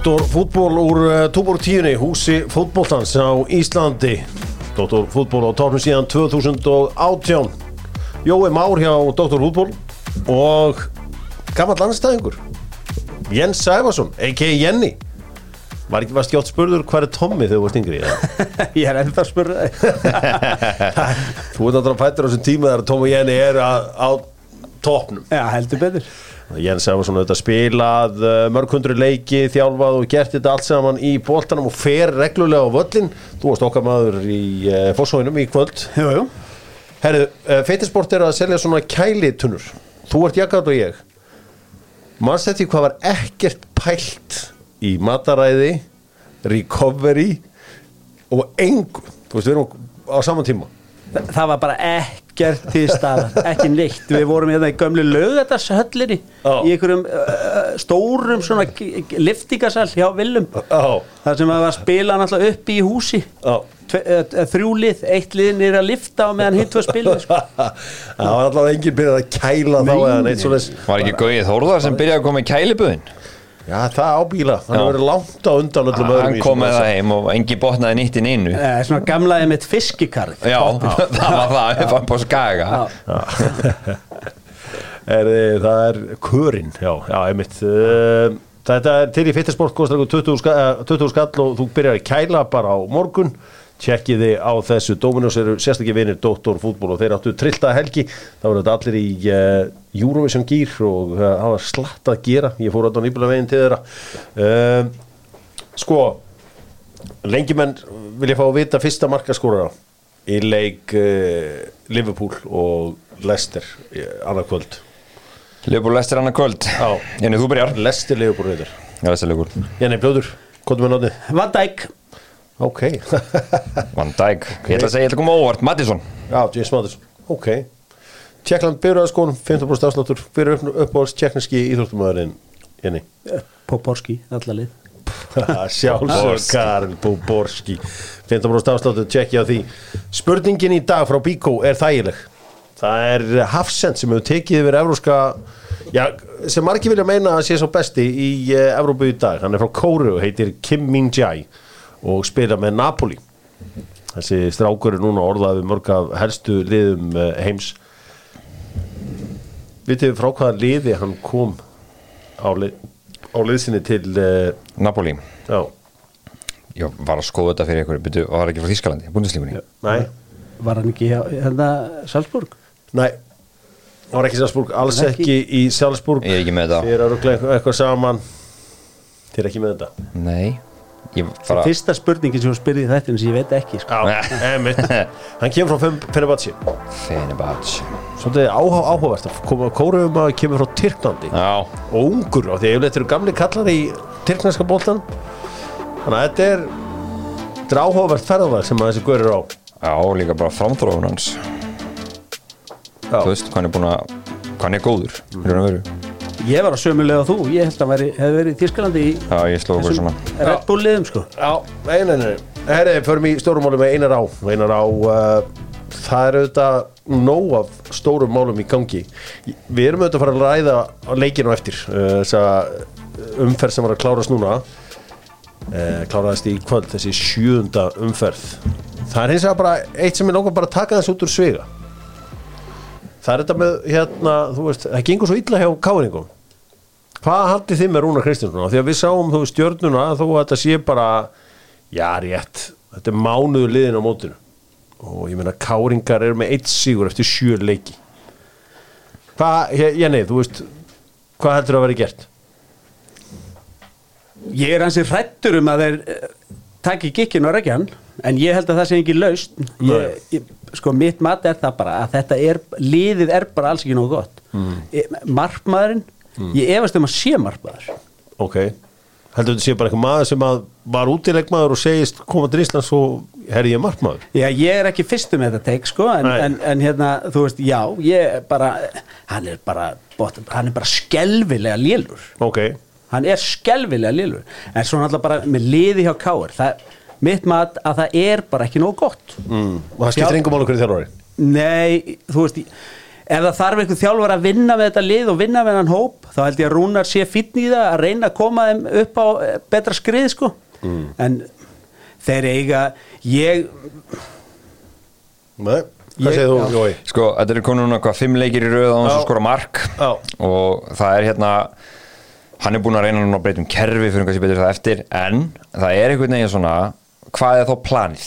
Doktor fútból úr uh, Túbor tíunni, húsi fútbóltans á Íslandi. Doktor fútból á tórnum síðan 2018 Jói Már hjá Doktor fútból og gammal landstæðingur Jens Sæfarsson, a.k.a. Jenny. Var ekki varst gjótt spurður hvað er Tommy þegar þú varst yngri? Ég er ennþá að spurða þig. Þú ert náttúrulega fættur á þessum tíma þegar Tommy og Jenny eru á, á topnum Já, heldur betur Jens Sæfarsson auðvitað spilað uh, mörg hundru leiki, þjálfað og gert þetta allt saman í boltanum og fer reglulega á völlin. Þú varst okkar maður í uh, fórsóinum í kvöld. Jú, jú Herðu, uh, feitisport er að selja svona kælitunnur. Þú ert jakkat og ég. Manst þetta hvað var ekkert pælt í mataræði, recovery og engu. Þú veist, við erum á saman tíma. Þa, Það var bara ekkert til staðar Ekki neitt, við vorum hérna í gömlu lögatarsöllinni Já. Í einhverjum uh, stórum svona g- g- liftingasal hjá Willum Já, Það sem að var spila náttúrulega upp í húsi uh, Þrjú lið, eitt lið nýr að lifta á meðan hitt var spila sko. Það var alltaf enginn byrjað að kæla þá eða neitt svoleiðis. Var ekki Gauði Þórðar sem byrjaði að koma í kæliböðin? Já, það ábíla. Hann hefur verið langt á undan öllum öðrum Hann í kom svona með það heim og engi botnaði nýtt í neinu uh, Svona gamlaði með fiskikarð Já, það var það, við fann på skaga. Er, það er körin já, já, einmitt. Uh, þetta er til í fitnessport kostar ykkur 20, ska, eh, 20 skall og þú byrjar að kæla bara á morgun tjekkiði á þessu. Dominos eru sérstaklega vinir Dóttor fútból og þeir áttu trillta helgi. Þá voru þetta allir í uh, Eurovision gýr og uh, það var slatt að gera. Ég fór á nýbula veginn til þeirra. Uh, sko lengi menn vilja fá að vita fyrsta markaskórara í leik uh, Liverpool og Leicester annað kvöld. Leopold Lester annar kvöld. Já. Jenni, þú byrjar. Leicester Liverpool Jenny Blöður, hvað er með náttið? Van Dijk Ok. Van Dijk. Ég ætla að segja, ég ætla að koma á óvart. Mattisson. Já, James Mattis Ok. Tjekkland byrjaðaskón, 15% afsláttur. Fyrir upp, uppáhalds tjekkneski íþróttumæðurinn Jenny? Poporski, allalið Sjálfsög Karin Búborski 15% afsláttur, tjekki á því. Spurningin í dag frá Bíkó er þægileg? Það er Hafsend sem hefur tekið yfir evróska Já, sem margir vilja meina að sé svo besti í uh, Evrópu í dag. Hann er frá Kóru og heitir Kim Min Jae og spila með Napoli. Þessi strákur er núna orðað við mörg af helstu liðum uh, heims. Vitið frá hvaða liði hann kom á, lið, á liðsinni til uh, Napoli. Já, Ég var að skoða þetta fyrir ykkur. Byrju, var ekki frá Þískalandi, búindislíkunni nei. Var hann ekki hérna Salzburg? Nei, það var ekki Salzburg, alls ekki? ekki í Salzburg. Ég er ekki með þetta. Er að ruggla eitthvað, saman. Þið er ekki með þetta. Nei bara Fyrsta spurningin sem hún spyrði þetta sem ég veit ekki sko. Hann kemur frá Fenerbahce. Fenerbahce. Svolítið áhuga, áhugavert að koma Kóruðum að kemur frá Tyrklandi. Já. Og ungur á því að yfirleitt eru gamli kallar í tyrknarska boltan Þannig að þetta er Þetta er áhugavert ferðavæð sem að þessi guður er á. Já, líka bara framþróun hans. Já. Þú veist, hvað hann er búin að Hvað hann er góður mm. Ég var að sömulega þú. Ég held að væri, hefði verið í Þískalandi í Já, ég sló okkur svona. Red Bull liðum sko. Já, nei, nei, nei. Herri, förum í stórum málum með einar á. Einar á uh, Það er auðvitað nóg af stórum málum í gangi. Við erum auðvitað að fara að ræða á leikinu á eftir uh, Þessa umferð sem var að klárast núna. Uh, Kláraðist í kvöld Þessi sjöunda umferð. Það er hins vegar bara eitt sem ég langar bara að taka þess út úr svega Það er þetta með, hérna, þú veist, það gengur svo illa hjá káringum. Hvað haldið þið með Rúnar Kristjánsson? Því að við sáum þú veist, stjörnuna þó að þetta sé bara já, rétt, þetta er mánuðu liðin á mótinu. Og ég meina káringar eru með eitt sigur eftir sjö leiki. Hvað, Jenny, þú veist hvað heldur að vera gert? Ég er hansi hrættur um að þeir uh, taki gikkinn og reggjan en ég held að það sé ekki laust ég, ég, sko mitt mat er það bara að þetta er, liðið er bara alls ekki nógu gott. Mm. markmaðurinn ég efast um að sé markmaður. Ok, heldur þetta sé bara eitthvað maður sem að var útilegmaður og segist koma til Íslands og herri ég markmaður? Já, ég er ekki fyrstum með þetta teik sko en, en, en hérna, þú veist, já ég bara, hann er bara bot, hann er bara skelvilega lélur. Ok, hann er skelvilega lélur. En svo náttúrulega bara með liði hjá Káur það, mitt mat að það er bara ekki nóg gott. Mm. og það skiptir engum málu hverju þjálfari? Nei, þú veist ef það þarf einhver þjálfur að vinna með þetta lið og vinna með hann hóp þá held ég að Rúnar sé fínn í það að reyna að koma þeim upp á eh, betra skrið sko. En þeir eiga ég, Nei, hvað Ég-? Sko, þetta er konur núna hvað, fimm leikir í röð á hans að skora mark. Já. og það er hérna hann er búin að reyna núna að breyta um kerfi fyrir einhversi betur það eftir. En það er einhvern veginn svona hvað er þá planið?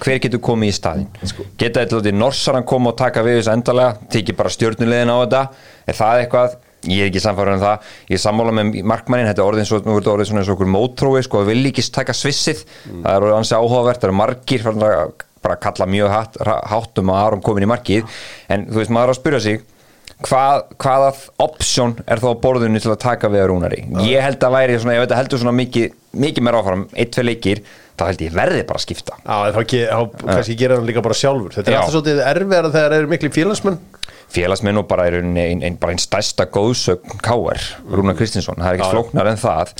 Hver getur komið í staðinn? Sko. Geta lótið Norsaran koma og taka við þessu endalega tekið bara stjórnulegin á þetta er það eitthvað? Ég er ekki samfæður um það ég er sammála með markmannin, þetta er orðin svo, nú er þetta orðin svona eins og okkur mótrói sko, vil ekki taka svissið, það er orðið ansi áhugavert það eru margir bara kalla mjög hátt um að Aron komin í markið en þú veist, maður að spyrja sig hvað, hvaða option er þá á borðinu til að taka við að rúnari ég held að væri svona, ef þetta heldur svona mikið mikið meira áfram, eitt, tvei leikir þá held ég verði bara að skipta. Já, þá kannski gera hann líka bara sjálfur. Þetta er Já. alltaf svolítið erfiðar þegar það eru miklu félagsmenn. Félagsminn og bara er ein, ein, ein, einn stærsta góðsögn K.R. Rúnar Kristinsson, það er ekki flóknar en það.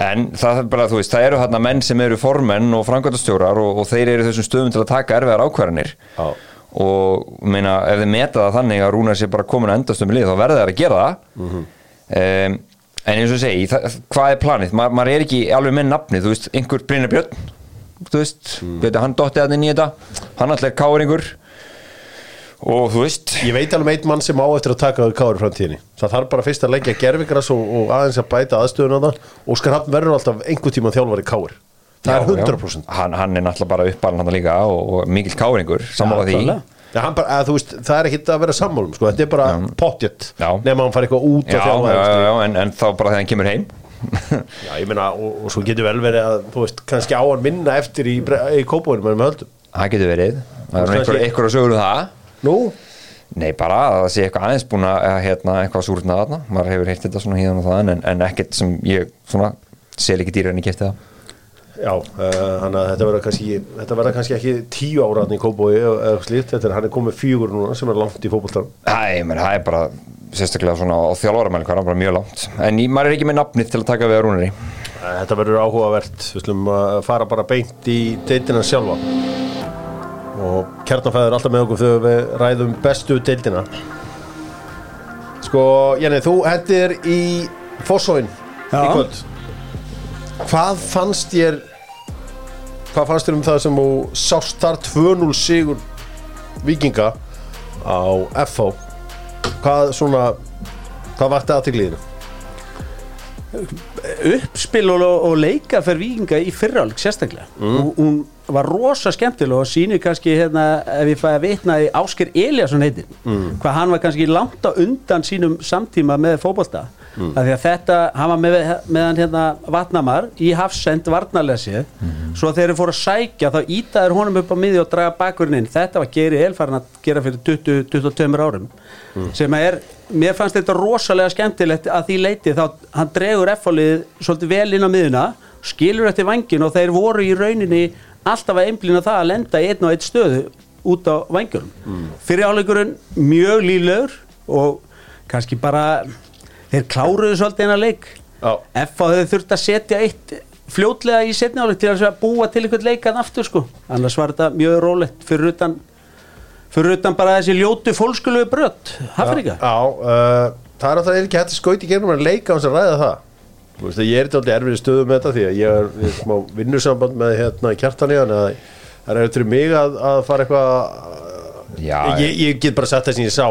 En það er bara, þú veist, það eru þarna menn sem eru formenn og framkvæmdastjórar og, og þeir eru þessum stöðum til að taka erfiðar ákvarðanir. Já. Og meina, ef þið meta það þannig að Rúnar sé bara komin að endast um lið þá verða þær að gera það. Mhm. um, en eins og segi, það, hvað er planið? Ma, maður er ekki alveg með nafnið, þú veist, einhver Brynjar Björn þú veist, mm. hann dotti að inn í þetta. Hann alltaf er káringur og þú veist. Ég veit alveg um einn mann sem á eftir að taka það í framtíðinni Það þarf bara fyrst að leggja gerfingras og, og aðeins að bæta aðstöðun á það. Og Skrafn verður alltaf einhver tíma þjálfari káður Það er Já, já. 100% Hann, hann er náttúrulega bara uppalinn hann líka og, og mikill káringur, sammála því. Já, bara, að, veist, það er ekki að vera sammálum sko. Þetta er bara Já. Nefn að hann fari eitthvað út já, já, já, en, en þá bara þegar hann kemur heim Já, ég meina, og, og svo getur vel verið að, þú veist, kannski á hann minna eftir í, í kópóinu með höldum. það getur verið það er einhver, einhver að sögur um það Nú, Nei, bara að það sé eitthvað aðeins búin að hérna, eitthvað súrnað þarna, maður hefur heyrt þetta svona híðan og það en, en ekkert sem ég svona sel ekki dýra en ég kefti það já, uh, hann að þetta verður kannski, þetta verður kannski ekki tíu áraðni í kópói eða eitthvað slíkt, þetta er, hann er komið fjögur núna sem er langt í fótboltan. Æ, menn, það er bara sérstaklega svona á þjálfáramæli bara mjög langt. En ég, maður er ekki með nafnið til að taka við að rúnari Þetta verður áhugavert, við slum að fara bara beint í deildina sjálfa. Og kjarnafæður alltaf með okkur þegar við ræðum bestu deildina. Sko, Jenni, þú hendir í Fossóin í kvöld. Hvað fannst þér hvað fannst þér um það sem sást þar 2-0 sigur vikinga á FH hvað svona hvað vakti aðtigliðinu? uppspil og, og leika fyrir vikinga í fyrrálg sérstaklega mm. hún var rosa skemmtileg og sýnir kannski hérna, ef ég fæði að vitna í Ásker Eliasson heitin mm. hvað hann var kannski langt á undan sínum samtíma með fótbolta mm. af því að þetta, hann var með, með hann hérna vatnamar í hafsend varnarlesi svo þegar þeir fóru að sækja þá ítaður honum upp á miði og draga bakurinn inn. Þetta var Geri Elfarn að gera fyrir 20-22 árum. Sem er, mér fannst þetta rosalega skemmtilegt að því leiti þá hann dregur F-fólið svolítið vel inn á miðuna skilur eftir vangin og þeir voru í rauninni alltaf að einblýna það að lenda í einn og einn stöðu út á vangjunum mm. fyrir áleikurinn mjög líflegur og kannski bara þeir kláruðu svolítið hennar leik. Já. F að þau þurft að setja eitt fljótlega í setni áleik til að búa til einhvern leikan aftur sko. Annars var þetta mjög rólegt fyrir utan fyrir utan bara þessi ljótu fólkskulegu brött Hafrika Já, uh, það er alltaf ekki hægt að skauti í gegnum að leika á þess að ræða það. Þú veist, ég er þetta erfið stöðu með þetta því að ég er, er smá vinnusamband með hérna kjartan í hann að það er eftir mig að, að fara eitthvað Já, ég, ég get bara sagt það sem ég sá.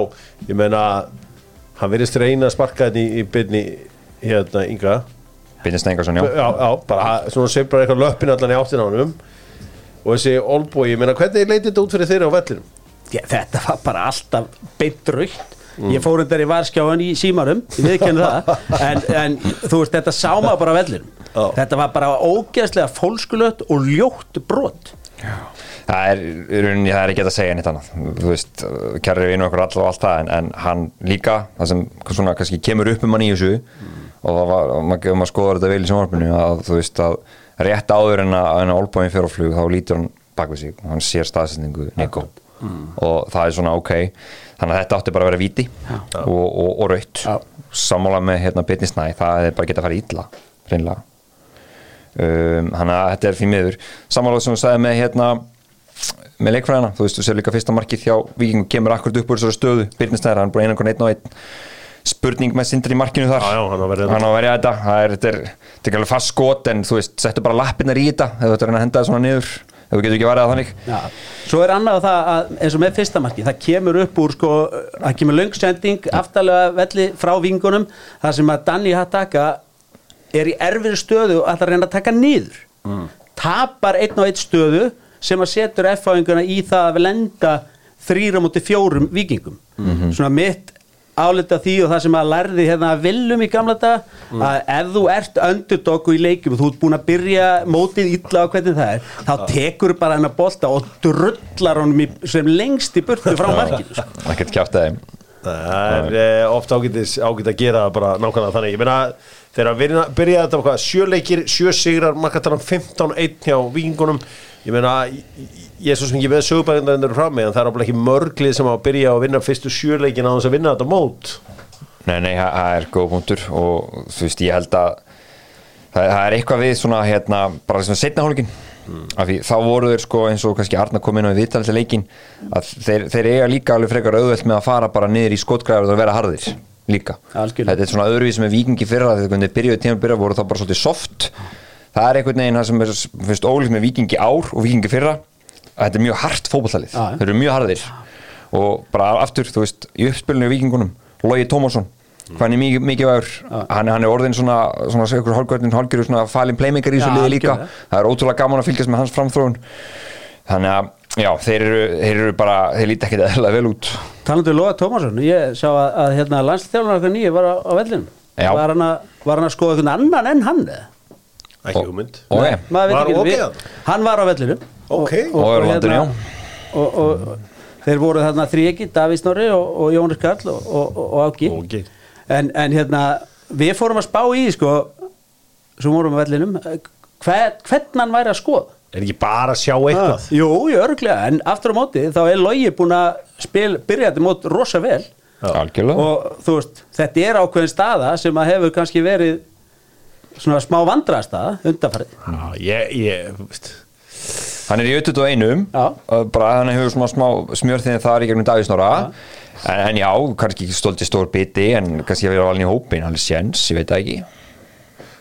Ég meina, hann verðist reyna að sparka þetta í, í byrni hérna ynga Bindin Stengarsson, já. Já, já, bara svona sveif bara eitthvað löppin allan í áttin á honum. Og þessi olbúi, ég meina hvernig leiti þetta út fyrir þeirra á vellinum? Já, þetta var bara alltaf beint raukt ég fór undar í varskjáðan í símarum ég viðkenni það. En, en þú veist, þetta sá maður bara á vellinum. Já. þetta var bara ógeðslega fólskulött og ljótt brot Það er, í rauninni, það er ekki að segja neitt annað. Þú veist, kærri vinu okkur allar og allt það en, en hann líka, það sem svona kannski kemur upp um hann í þessu og það var, og maður, maður skoðar þetta vel í sjónvarpinu að þú veist að rétt áður en að, en að Olbóin fyrir á flug þá lítur hann bak við sig, hann sér staðsetningu Nico. Og það er svona ok. Þannig að þetta átti bara að vera víti og, og, og raut Já. sammála með hérna Bitni Snæ, það er bara geta að fara illa reynlega um, þannig að þetta er fyrir miður. Sammála sem þú sagði með hérna með leikfræðina, þú veist, þú sér líka fyrsta markið hjá Víkingu kemur akkurat upp úr þessari stöðu. Byrnistæðar, hann er og einn spurning með sindri í markinu þar. Já, já, hann á að verja þetta. það er, þetta er, þetta er ekki alveg fast skot en þú veist, settu bara lappirnar í þetta ef þú ætlar að henda það svona niður ef þú getur ekki varðið að þannig. Já. Svo er annað það að eins og með fyrsta marki það kemur upp úr sko það kemur löngsending aftalega velli frá vingunum þar sem að Danny Hattaka er í erfið stöðu og ætlar að reyna að taka niður. Tapar einn og einn stöðu sem að setur F-fáinguna í það að lenda þrýra múti fjórum vikingum svona mitt álita því og það sem að lærði hérna að viljum í gamla dag að ef þú ert underdog og í leikjum og þú ert búin að byrja mótið illa á hvernig það er þá tekur bara hennar bolta og drullar honum í, sem lengst í burtu frá markinu sko. ekkert kjátt að þeim. Það er eh, oft ágætis, ágætt að gera bara nákvæmlega þannig. Ég meina, þegar að vinna, byrja þetta var hvað, sjö leikir, sjö sigrar markatalan 15-1 hjá vikingunum Ég meina, ég- er svo sem ekki með sögubæðindarinn frá mig en það er ábúinlega ekki mörglið sem að byrja að vinna fyrstu sjö leikin á þess að vinna þetta mót. Nei, nei, það er góð punktur og þú veist, ég held að það, það er eitthvað við svona hérna, bara svona setna af því þá voru þeir sko eins og kannski Arna kom inn á í viðtalið leikin að þeir, þeir eiga líka alveg frekar auðvelt með að fara bara niður í skotgræður og vera harðir líka. Algjörlega. þetta er svona öðruvís með vikingi fyrra þegar þeir byrjuðu tíma byrja voru þá bara svolítið soft. Það er einhvern veginn það sem er fyrst ólíkt með vikingi ár og vikingi fyrra. Að þetta er mjög hart já. þeir eru mjög harðir. Og bara aftur, þú veist, í uppspilinu í vikingunum Logi Tómasson hann er mikið, mikið vægur hann, hann er orðin svona, svona segur hálfgjörðin hálfgjörður svona falin playmaker í þessu liði líka. það er ótrúlega gaman að fylgjast með hans framþróun. Þannig að, já, þeir eru, þeir eru bara, þeir líti ekkit eðla vel út Talandu Lóa Tómasson, ég sá að, að hérna, landslítjálfur okkar nýju var á, á vellinum Já. var hann, að, var hann að skoða einhvern annan en hann eða? Ekki hugmynd veit Var við- þarna? Hann var á vellinum Ok. Og og, og, og þeir voru þarna þríegi, Davís Norri og, og Jónas Karl og, og, og Áki Áki. en, en hérna við fórum að spá í sko sem vorum á vellinum hver, hvernig hann væri að skoða Er ekki bara að sjá eitthvað? Ah, Jú, jú, örglega, en aftur á móti þá er Logi búin að spil, byrja þetta mót rosa vel. Algjörlega. Og þú veist, þetta er ákveðin staða sem að hefur kannski verið svona smá vandrastaða undanfarið. Já, ég, ég, þú veist. Hann er í 21 Já. og bara hann hefur svona smá smjörþinn þar í gegnum Davísnóra en, en já, kannski ekki stolti stór biti en kannski að vera valin í hópin hann er séns, ég veit það ekki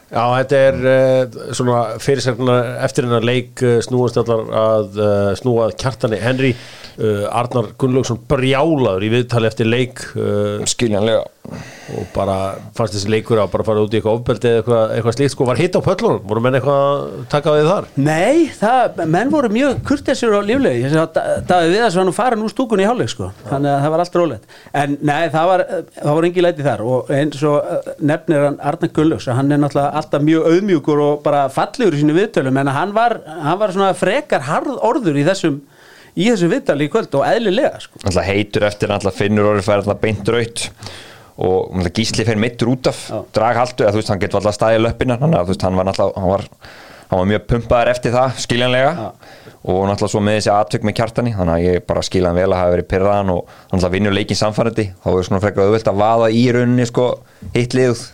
Já, þetta er uh, svona fyrirsækna eftir hennar leik uh, snúast allar að uh, snúa að kjartani. Henry uh, Arnar Gunnlaugsson brjálaður í viðtali eftir leik uh, skiljanlega. og bara fannst þessi leikur að bara fara út í eitthvað ofbeldi eða eitthvað, eitthvað slíkt sko, var hitt á pöllunum, voru menn eitthvað að taka við þar? Nei, það, menn voru mjög kurtesir og líflegi ég sé að Da- Davíð Viðars var nú farin úr stúkunni í hálfleik sko, þannig að það var allt rólegt. En nei, það var, það var engi læti þar. Og eins og eh, nefnir hann Arnar Gullöks hann er náttúrulega alltaf mjög auðmjúkur og bara fallegur í sínu viðtölum en hann var, hann var svona frekar harð orður í þessum í þessu viðtali í kvöld og eðlilega sko. alltaf heitur eftir, alltaf finnur orðið fær alltaf beint raut og alltaf gísli fer meittur út af Já. drag haltu, eða þú veist, hann getur alltaf staðið löppina að þú veist, hann var alltaf hann var, hann var mjög pumpaður eftir það, skiljanlega. Og náttúrulega svo með þessi atvök með kjartani þannig að ég bara skilja hann vel að hafa verið pyrraðan og hann alltaf vinnur leikin samfærandi þá er svona frekar auðvelt að vaða í rauninni sko, hitt liðuð,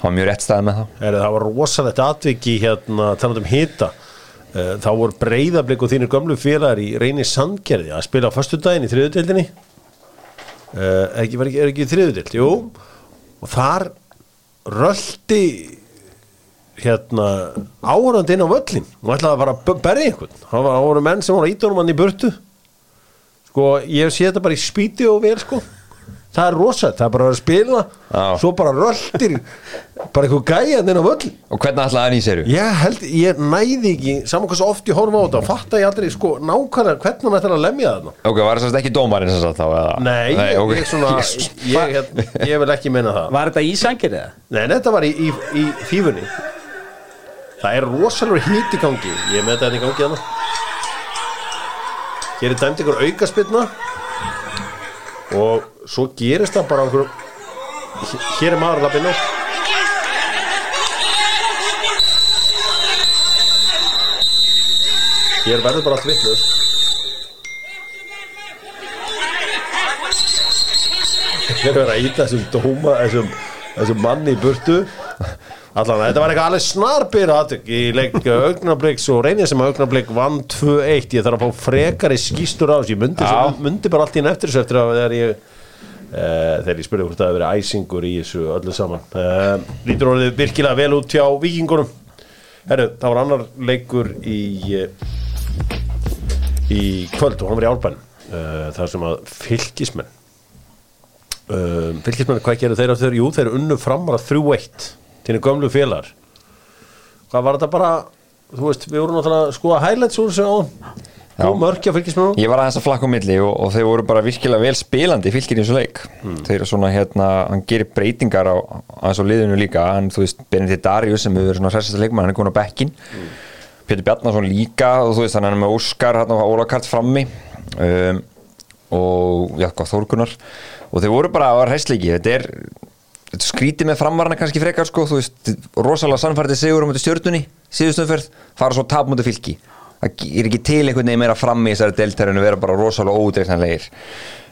hann var mjög rétt staðið með það. Er, það var rosalegt atviki hérna talað um hita. Uh, þá voru breyðablik og þínir gömlu félagar í reyni sandgerði að spila á föstudaginn í þriðudeldinni ekki, var ekki, er ekki þriðudeld, jú. Og þar röldi hérna áhörandi inn á völlin og ætlaði að fara að berja einhvern. Það var- voru menn sem voru hann í burtu. Sko, ég sé þetta bara í spíti og vel sko það er rosalegt, það er bara að spila Já. svo bara röldir bara eitthvað gæjan inn á völlin og hvernig ætlaði hann í séru? ég held, ég næði ekki saman hvað svo oft ég horfa á þetta fatta ég aldrei sko nákvæmlega hvernig hann ætlar að lemja þarna ok, var það ekki dómarinn sem sagt þá? Eða? Nei, ég, ok. ég, svona, ég, ég, ég vil ekki meina það Var þetta í sangir eða? Nei, þetta var í, í, í fífunni Það er rosalur hít í gangi Ég með þetta hérna í gangi þarna Hér er dæmt ykkur aukaspilna Og svo gerist það bara einhverjum Hér er maður lappinn á. Hér verður bara allt vitlaust. Hér er verið að íta þessum dóma þessum, þessum manni í burtu. Allan, þetta var eitthvað alveg snarbyrð aðtök í leik augnabliks og reynið sem að augnablik vann 2-1 ég þarf að fá frekari skýstur á þessu. Ég myndi, svo, myndi bara allt í enn eftir þessu eftir að þegar ég uh, þegar ég spurði hvort það hefði verið æsingur í þessu öllu saman. Uh, lítur orðið virkilega vel út hjá vikingunum Herru, það var annar leikur í uh, í kvöld og hann var í álbæn uh, þar sem að fylgismenn fylgismenn, hvað gerir þeir á þeir? Jú, þeir unnu framar að 3-1 til þeir gömlu félagar. Hvað var þetta bara? Þú veist, við vorum náttúrulega að skoða highlights úr þessu á Já. Og mörkja fylgismenn Ég var aðeins að flakka á milli og, og þeir voru bara virkilega vel spilandi fylgir í þessu leik. Þeir eru svona hérna, hann gerir breytingar á aðeins á liðinu líka, hann þú veist Benedikt Darius sem verið svona hressasta leikmann, hann er komin á bekkin Pétur Bjarnason líka og þú veist hann er með Óskar, hann og Ólakart frammi. Um, og já, hvað Þórgunar og þeir voru bara að hræsleiki, þetta er þetta er skrítið með framvarna kannski frekar sko, þú veist, rosalega sannfærdi sigur um þetta stjörnunni, síðustöðferð fara svo tap mútið fylki það er ekki til einhvern veginn meira frammi í þessari deltærinu vera bara rosalega ódreiknanlegir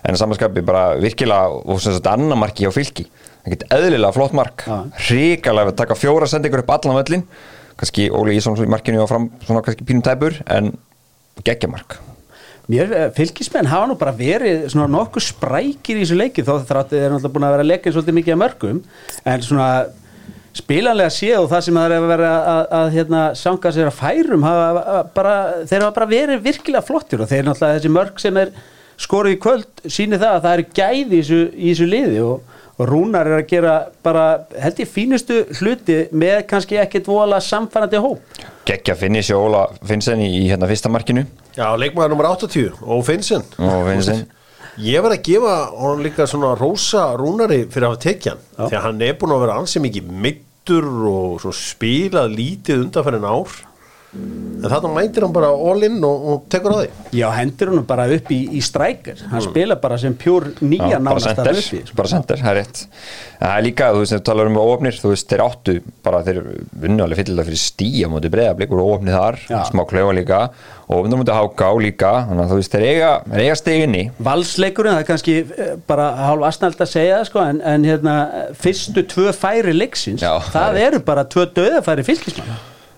en samanskapi bara virkilega og sem sagt annar marki hjá fylki. Það get eðlilega flott mark. Hrikalega að taka fjóra sendingur upp allan völlin kannski Óli Ísson í markinu á fram svona kannski pínum tæpur en geggja mark. Mér, eh, fylgismenn hafa nú bara verið svona nokkuð sprækir í þessu leiki þó þeir eru náttúrulega búin að vera að leika svolítið mikið að mörgum. En svona spilanlega séð og það sem það er að vera að, að, að hérna, sanga sér að færum hafa að bara, þeir hafa bara verið virkilega flottir og þeir náttúrulega þessi mörg sem er skoruð í kvöld síni það að það eru gæði í þessu, í þessu liði og, og Rúnar er að gera bara held ég fínustu hluti með kannski ekkit vola samfærandi hóp. Geggja finni sér Óla Finnsen í, hérna fyrsta markinu. Já, leikmaður nummer 80 og Finnsen og Finnsen Ég var að gefa honum líka svona rosa rúnari fyrir að hafa tekjan því að hann er búin að vera ansið mikið mittur og spilað lítið undanferðin ár en þarna mætir hann bara all in og, og tekur á því. Já, hendur hann bara upp í, í strækir. Hann spila bara sem pjúr nýja nánast þarna uppi bara sender, það er rétt. En það er líka, þú veist, þeir talar um óöfnir þú veist, þeir áttu, bara þeir vinnu alveg fyllilega fyrir stíja mútið breyðablík og óöfnið þar, Já. smá klöfa líka. Og óöfnir mútið háká líka þannig að þú veist, þeir eiga, eiga steginni Valsleikurinn, það er kannski eh, bara hálf aðsnælt að segja það sko, en, en hérna, fyrstu tvö færi leiksins, Já, það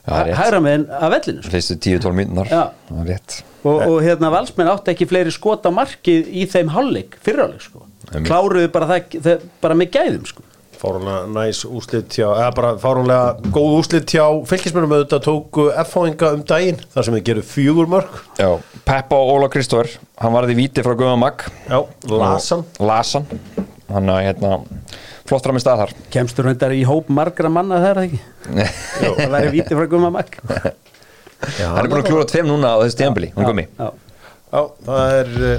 hægra með að vellinu sko. fyrstu 10-12 mínunar, Já. það er rétt. Og, og hérna valsmenn átti ekki fleiri skota markið í þeim hálfleik, fyriráleik sko. Kláruðu bara, það, það, bara með gæðum sko. fárunlega næs úslit hjá eða bara fárunlega góð úslit hjá fylgismennum auðvitað tóku F-fáinga um daginn þar sem þið gerir fjögur mörg Já, Peppa og Óla Kristóður hann varði víti frá Já, Lasan Lasan hann. Að hérna, flott fram í stað þar. Kemstur hundar í hóp margra manna það það ekki? Það væri víti frá Guma Magg hann er búin að klúra tveim núna á þessi tíðanbili, hann gummi. Já. Já, það er uh,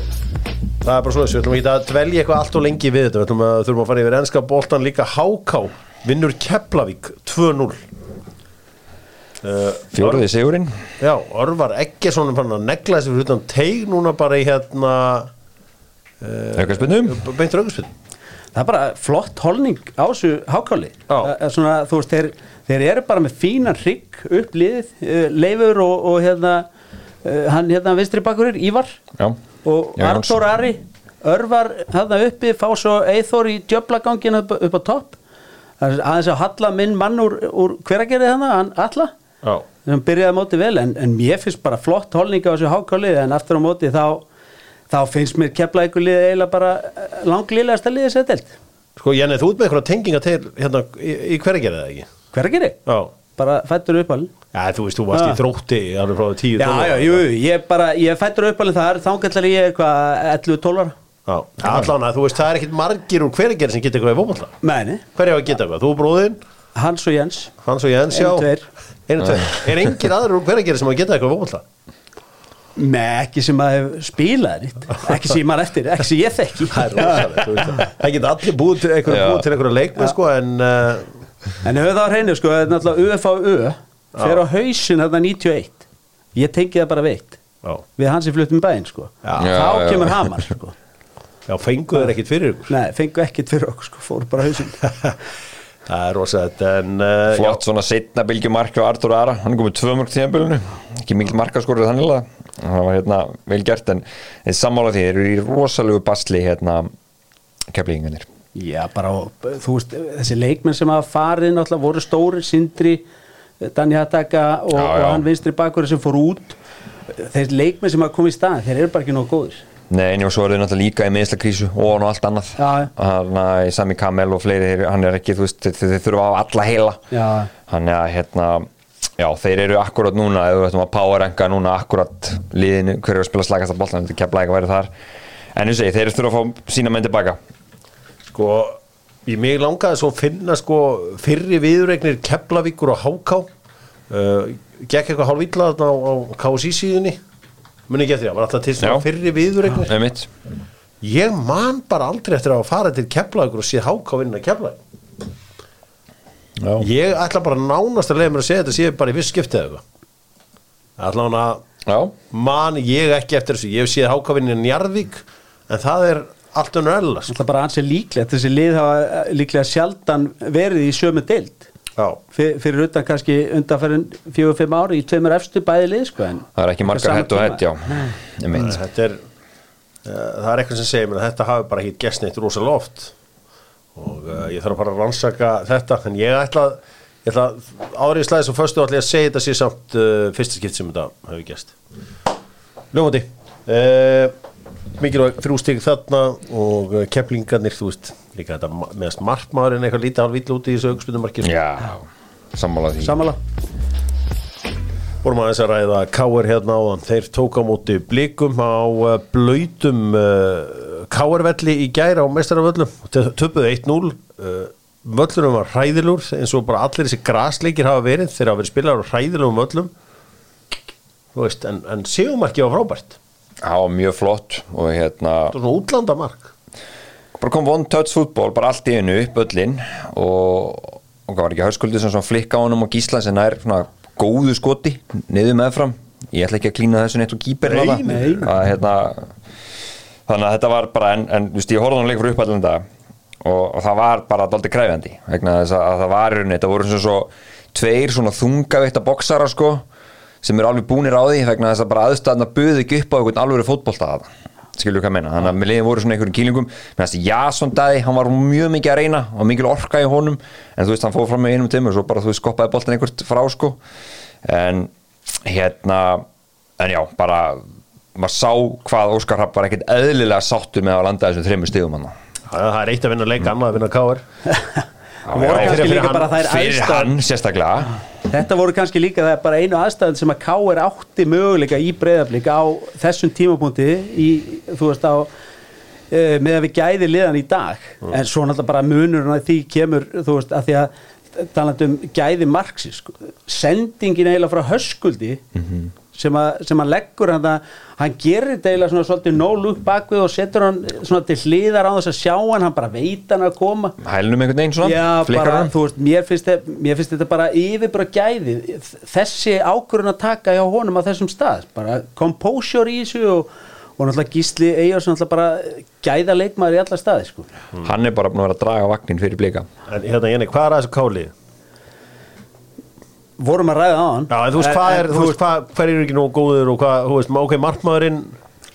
það er bara svo þessu, við ætlum ekki að dvelja eitthvað allt og lengi við þetta, við ætlum að þurfum að fara yfir ennska boltan líka. HK, vinnur Keflavík 2-0 uh, fjóruði sigurinn. Já, Örvar Eggesson fann að negla þessi fyrir utan teig núna bara í hérna aukarspennum beintur auðvitað það er bara flott holning á þessu hákáli. Þú veist, þeir, þeir eru bara með fínan hrygg upp liðið uh, Leifur og, og hérna uh, hann hérna vinstri bakurinn, Ívar Já. og. Arnór Ari. Örvar þarna uppi, fá svo Eithor í djöblagangin upp, upp á topp. Aðeins að halla minn mann úr, úr hveragerði þannig, hann alla Já, sem byrjaði móti vel en, en mér finnst bara flott holning á þessu hákáli en aftur á móti þá, þá finnst mér liðið eiginlega bara langliðlegasta liðið sér delt sko Jenni, þú ert með eitthvað tenginga til hérna í, í hverja gerði það ekki? hveragerði? Já, bara fættur uppalinn Já, þú veist, þú varst Já. í þrótti alveg frá tíu já, já, jú, ég bara, ég fættur uppalinn þar þangallar ég eitthvað 11-12 ára Já, allan að þú veist, það er ekkit margir úr hverja gerði sem geta eitthvað í fótbolta meðni, Hverja á að geta eitthvað? Þú bróðinn, Hans og Jens Hans og Jens, já Einu, tveir. Einu, tveir. Er engin aður úr hverja gerði sem að geta eitthvað í fótbolta? Með ekki sem að hef spilað nýtt ekki sem ég man eftir, ekki sem ég þekki. Það er rosalegt, þú veist það. Það geta allir búið til einhverju Já. búið til einhverju leikmenn, sko, en uh, en höfðu það á hreinu, sko, þetta er náttúrulega UFA fer á hausin þetta 91 ég tengi það bara veitt já, við hans í fluttum bæinn, sko. Já. þá Já, já. kemur Hamar, sko. Já, fenguðu þeir ekkit fyrir ykkur? Nei, fengu ekkert fyrir okkur sko, fóru bara hausinn Það er rosalegt, en uh, flott svona setna bylgju marki á Artur Ara. Hann er komið tvö mörg tíðanbylunu ekki mikil markaskorur þannig að það var hérna vel gert en en sammála því þeir eru í rosalegu basli hérna keflingarnir Já, bara, þú veist, þessi leikmenn sem hafa farið náttúrulega voru stóri, Sindri, Danni Hattaka og, Já, já. og hann vinstri bakur sem fór út. Þeir leikmenn sem hafa komið í staðin, þeir eru bara ekki nóg góðir Nei, en og svo er þau náttúrulega líka í meðslakrísu og og allt annað. Hann er Sami Kamel og fleiri hann er ekki, þú veist, þeir, þeir þurfa á alla heila. Er að hérna já, þeir eru akkurat núna, ef við ætlum að powerranka núna akkurat liðinu, hver er að spila slagast að boltan, þetta kemla ekki að vera þar. En þú segir, þeir þurfa að fá sína menn tilbaka. Sko, ég mig langaði svo að finna sko fyrri viðregnir Keflavíkur og Háká. Uh, Gekk eitthvað hálf Muni ekki eftir, það var alltaf til svona fyrri mitt, Ég man bara aldrei eftir að fara til Keflavíkur og sé Háká vinna Keflavík. Já, Ég ætla bara nánast að leiða mér að segja þetta sé bara í viss skiptið eða eitthvað. Ætla hann að já, man ég ekki eftir þessu. Ég hef séð Háká vinna Njarðvík En það er allt önnur ellast Það er bara ansið líklegt, þessi lið hafa eh, líklega sjaldan verið í sömu deild. Já, Fyr, fyrir utan kannski undanferðin fjögur-fimm ári í tveimur efstu bæði lið sko, en það er ekki margar hett og hett, þetta er uh, það er eitthvað sem segir mér að þetta hafi bara hitt gest neitt rosa loft og uh, ég þarf að fara að rannsaka þetta en ég ætla að ég ætla árið slæðis og föstu ætla ég að segja þetta sé samt uh, fyrsta skipt sem þetta hefur gest Ljómandi uh, mikilvæg þrjú stig þarna og keplingarnir, þú veist líka þetta meðast markmaðurinn eitthvað lítið hálf vill út í þessu augspyndumarki já, sammála því. Samala vorum aðeins að ræða Káir hérna áðan. Þeir tók á móti blikum á uh, blöytum uh, Káirvelli í gæra á mestaravöllum töpuðu 1-0 uh, völlurum var hræðilur eins og bara allir þessi grasleikir hafa verið. Þeir hafa verið spilaður á hræðilum völlum. Þú veist, en, en segumarki var frábært. Já, mjög flott og hérna það var svona útlandamark bara kom one touch fútból, bara allt í einu upp öllin og, og var ekki hörskuldið sem svona flikka á honum og gísla sem er svona góðu skoti niður meðfram, ég ætla ekki að klína þessu neitt og kýper Nei, hérna. nei. að, hérna, þannig að þetta var bara en, en veist, ég horfði hann leik fyrir uppallin dag og, og það var bara daldi kræfjandi vegna þess að, að það var rauninni, þetta voru svona svo tveir svona þungavitta boksara sko, sem eru alveg búnir á því vegna þess að bara aðstæðna buði ekki upp á einhvern alveg fótbolta að skilur hvað meina, þannig að með liðin voru svona einhverjum kýlingum. Meðan þessi Jason Dæði, hann var mjög mikið að reyna og mikil orka í honum. En þú veist, hann fór fram með einum tíma og svo bara þú veist, skoppaði boltan einhvert frá sko. En hérna en já, bara maður sá hvað Óskar Rapp var ekkert eðlilega sáttur með að landa þessum þreymur stigum hann það það er eitt að vinna leik, annað að vinna voru kannski fyrir hann- sérstaklega Þetta voru kannski líka það er bara einu aðstæðan sem að K.R. átti möguleika í breyðablík á þessum tímapunkti í, þú veist á e, með að við gæði liðan í dag en svo náttúrulega bara munurinn að því kemur þú veist að því að talandi um gæði marksi sko. sendingin eiginlega frá höskuldi sem, að, sem hann leggur hann að hann gerir eiginlega svona svolítið no look bakvið og setur hann svona til hliðar á þess að sjá hann, hann bara veit hann að koma hælnum einhvern veginn svona, Já, flikkar bara, hann þú veist, mér finnst, þetta, mér finnst þetta bara yfir bara gæði þessi ákvörðun að taka hjá honum á þessum stað, bara composure í þessu og, og náttúrulega Gísli Eyjarsson náttúrulega bara gæða leikmaður í alla staði, sko. hann er bara búin að vera að draga vagnin fyrir blika en hérna Jenny, hvað er að þessu Kálið? Vorum að ræða á hann Já, en þú veist, hvað er, þú veist, hvað, hver eru ekki nógu góður og hvað, þú veist, ok, markmaðurinn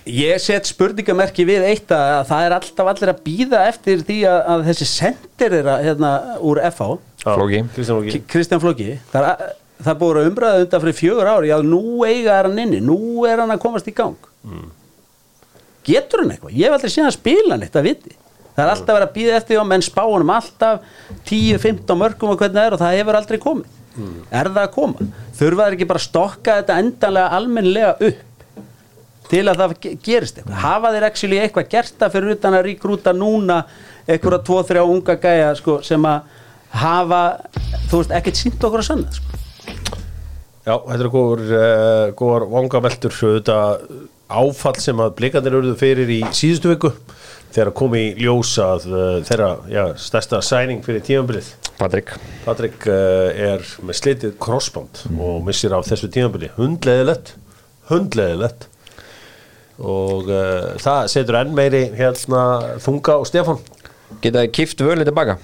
Ég set spurningamerki við eitt að það er alltaf allir að býða eftir því að, að þessi sendir er að, hérna, úr FH Flóki. Kristján Flóki. K- Kristján Flóki. Það, er að- það búið að umræða undan fyrir fjögur ári já, nú eiga er hann inni, nú er hann að komast í gang. Getur hann eitthvað, ég hef aldrei séð hann spila neitt að viti, það er alltaf verið að býða eftir því og menn spá honum alltaf 10-15 mörgum og hvernig það er og það hefur aldrei komið er það að koma, þurfa þeir ekki bara að stokka þetta endanlega almennilega upp til að það ge- gerist eitthvað? Hafa þeir actually eitthvað gert það fyrir utan að ríkrúta núna einhverja tvo, þrjá unga gæja sko, sem að hafa þú veist, ekkert sínt okkur að sanna sko. Já, þetta eru góður, uh, góður vangaveltur þetta áfall sem að blikandir eruðu fyrir í síðustu viku þegar kom í ljós að uh, þeirra já, stærsta sæning fyrir tímabilið. Patrik Patrik uh, er með slitið crossband og missir af þessu tímabili. Hundleðilegt hundleðilegt og uh, það setur enn meiri hérna þunga og Stefán. Geta kift völið tilbaka?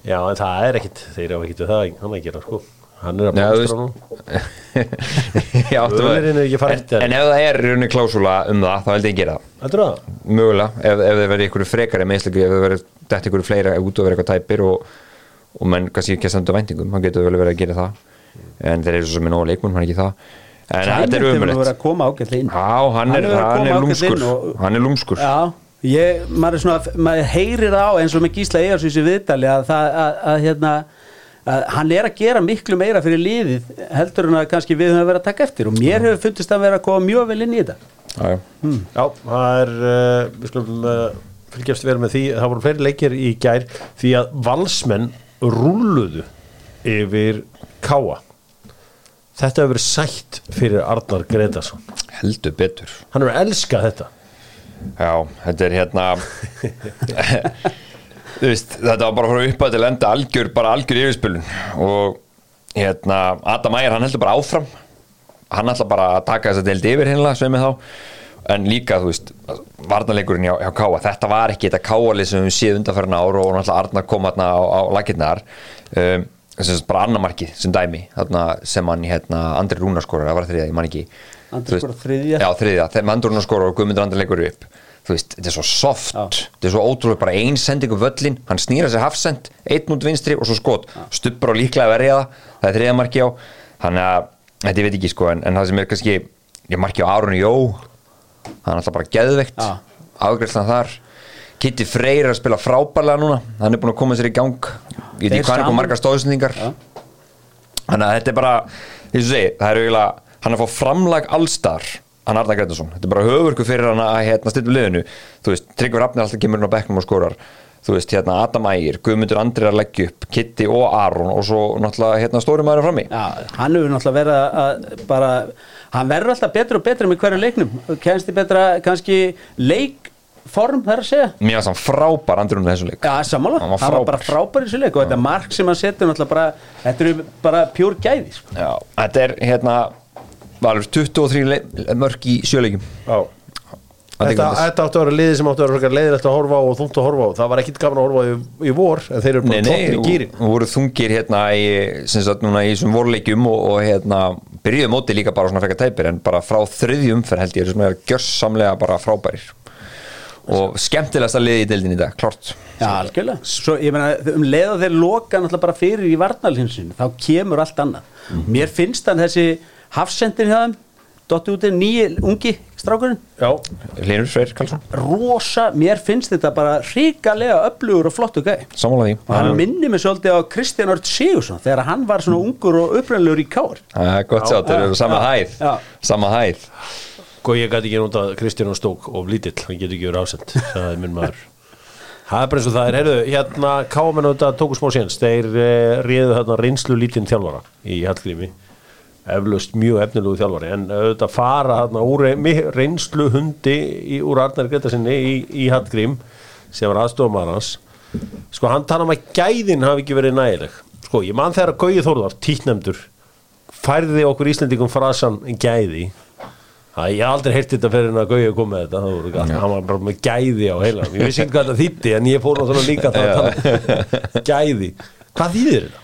Já, en það er ekkit, þeir hafa ekkit við það hann að gera sko hann er að blóstra nú Já, að- er en, en ef það er raunni klásúla um það þá held ég að gera það. Það? mögulega, ef, ef það verður ykkur meðslöku, ef það verður dætt ykkur fleira út og verður eitthvað tæpir og, og menn kannski ekki að standa væntingum, hann getur vel verið að gera það. En þeir eru svo sem er nóg leikmun, hann er ekki það. En þetta er að Já, hann er, að er ágætlega lúmskur. og- hann er lúmskur. Já, ég, maður er svona, maður heyrir á eins og með Gísla Ejarsvísi viðdali að það, að, að hérna að hann er að gera miklu meira fyrir liðið heldur en að kannski við höfum verið að taka eftir. Og mér hefur fundist að vera að koma mjög vel inn í þetta. Já, já. Já, það er uh, við skulum uh, fylgjast vera með því. Það voru fleiri leikir í gær því að valsmenn rúluðu yfir káa þetta hefur verið sætt fyrir Arnar Gretarsson heldur betur. Hann hefur elskað þetta. Já, þetta er hérna veist, þetta var bara frá uppað til enda algjör, bara algjör yfirspilun. Og hérna, Adam Ægir hann heldur bara áfram. Hann ætla bara að taka þess að deild yfir hinlega, sveið með þá. En líka, þú veist, varnarleikurinn hjá, hjá Káa, þetta var ekki þetta Káalið sem við séð undanferðin ár og náttúrulega Arnar kom hérna á, á lakirnar um, sem bara annamarkið sem dæmi, þarna sem hann hérna, Andri Rúnarskórar, það var þriða, ég man ekki. Andri skorar þriðja. Já, þriðja, þegar Andri Rúnarskórar og Guðmundur Andri leikur upp þú veist, þetta er svo soft. Já. þetta er svo ótrúlega bara ein sending um völlin hann snýra sér hafsend, einn út vinstri og svo skot, stubbur á líklega verja það það er þriða marki á. Þannig að, þetta ég veit ekki sko, en, en það sem er kannski ég marki á Árun Jó hann er alltaf bara geðveikt. Afgræslan þar. Kitty Freyr er að spila frábærlega núna hann er búin að koma sér í gang. Ég veit ekki hvað er eitthvað margar stóðsendingar. Þannig að þetta er bara því sem segi, það er eiginlega hann er að fá framlag allstar hann Arna Gretarsson, þetta er bara höfurku fyrir hann að hérna stilla liðinu, þú veist, Tryggvi Rafnir alltaf kemur inn á bekknum og skorar. Þú veist, hérna Adam Ægir, Guðmundur Andri að leggja upp Kitty og Aron og svo náttúrulega hérna stóri maður frammi. Já, hann hefur náttúrulega verið að- bara, hann verður alltaf betur og betur með hverju leiknum, kennst í betra kannski leikform þar að segja? Mér finnst hann frábær Andri Rúnar þessu leik. Já, sammála, Hann var hann var bara frábær. í þessu leik og þetta mark sem hann setur náttúrulega bara, þetta eru bara pjúr gæði sko. Já, þetta er hérna valur 23 le- mörk í. Það Þetta, þetta áttu að vera liði sem áttu að vera leiðilegt að horfa á og þungt að horfa á. Það var ekkit gaman að horfa á í, í vor en þeir eru Nei, bara nei, tókn í gýrin og voru þungir hérna í, sem sagt núna í þessum vorleikjum og, og hérna byrjuðu móti líka bara svona frekar tæpir en bara frá þriðju umferð held ég sem er gjörsamlega bara frábærir. Og skemmtilegasta liði í deildin í dag, klart Já, algjörlega Svo ég meina, um leið og þeir loka náttúrulega bara fyrir í varnalhinsinu, þá kemur allt annað. Mhm. Mér finnst hann þessi hafsendin hjá þeim, dotti út er nýji ungi strákurinn. Já, Hlinur Freyr Karlsson, rosa, mér finnst þetta bara ríkalega öflugur og flottu gæ sammála því. Og hann minni mig svolítið á Kristján Ört Sigursson þegar hann var svona ungur og upprænlegur í er gott sjá, þeir eru sama hæð. Sama hæð. Góð, ég gæti ekki notað Kristján og Stók og lítill, hann getur ekki verið ásend það er minn maður. Það er bara eins og það er, heyrðu, hérna Káamenn auðvitað tóku smá séns, þeir uh, réðu hérna reynslu lítinn þjálfara í Hallgrími, eflaust mjög efnilegu þjálfari, en auðvitað fara hérna úr reynslu hundi í, úr Arnar Gretasinni í, í Hallgrím sem var aðstofumar hans. Sko hann tala um að gæðin hafi ekki verið nægileg. Sko ég man þegar að Gauði Þórðar, títnemdur færði okkur Íslendingum frasan gæði. Það ég aldrei heyrt þetta fyrir en að Gauja kom með þetta það gæði, hann var bara með gæði á heilanum ég vissi ekki hvað þetta þýtti en ég fór náttúrulega líka það að tala um gæði. Hvað þýðir þetta?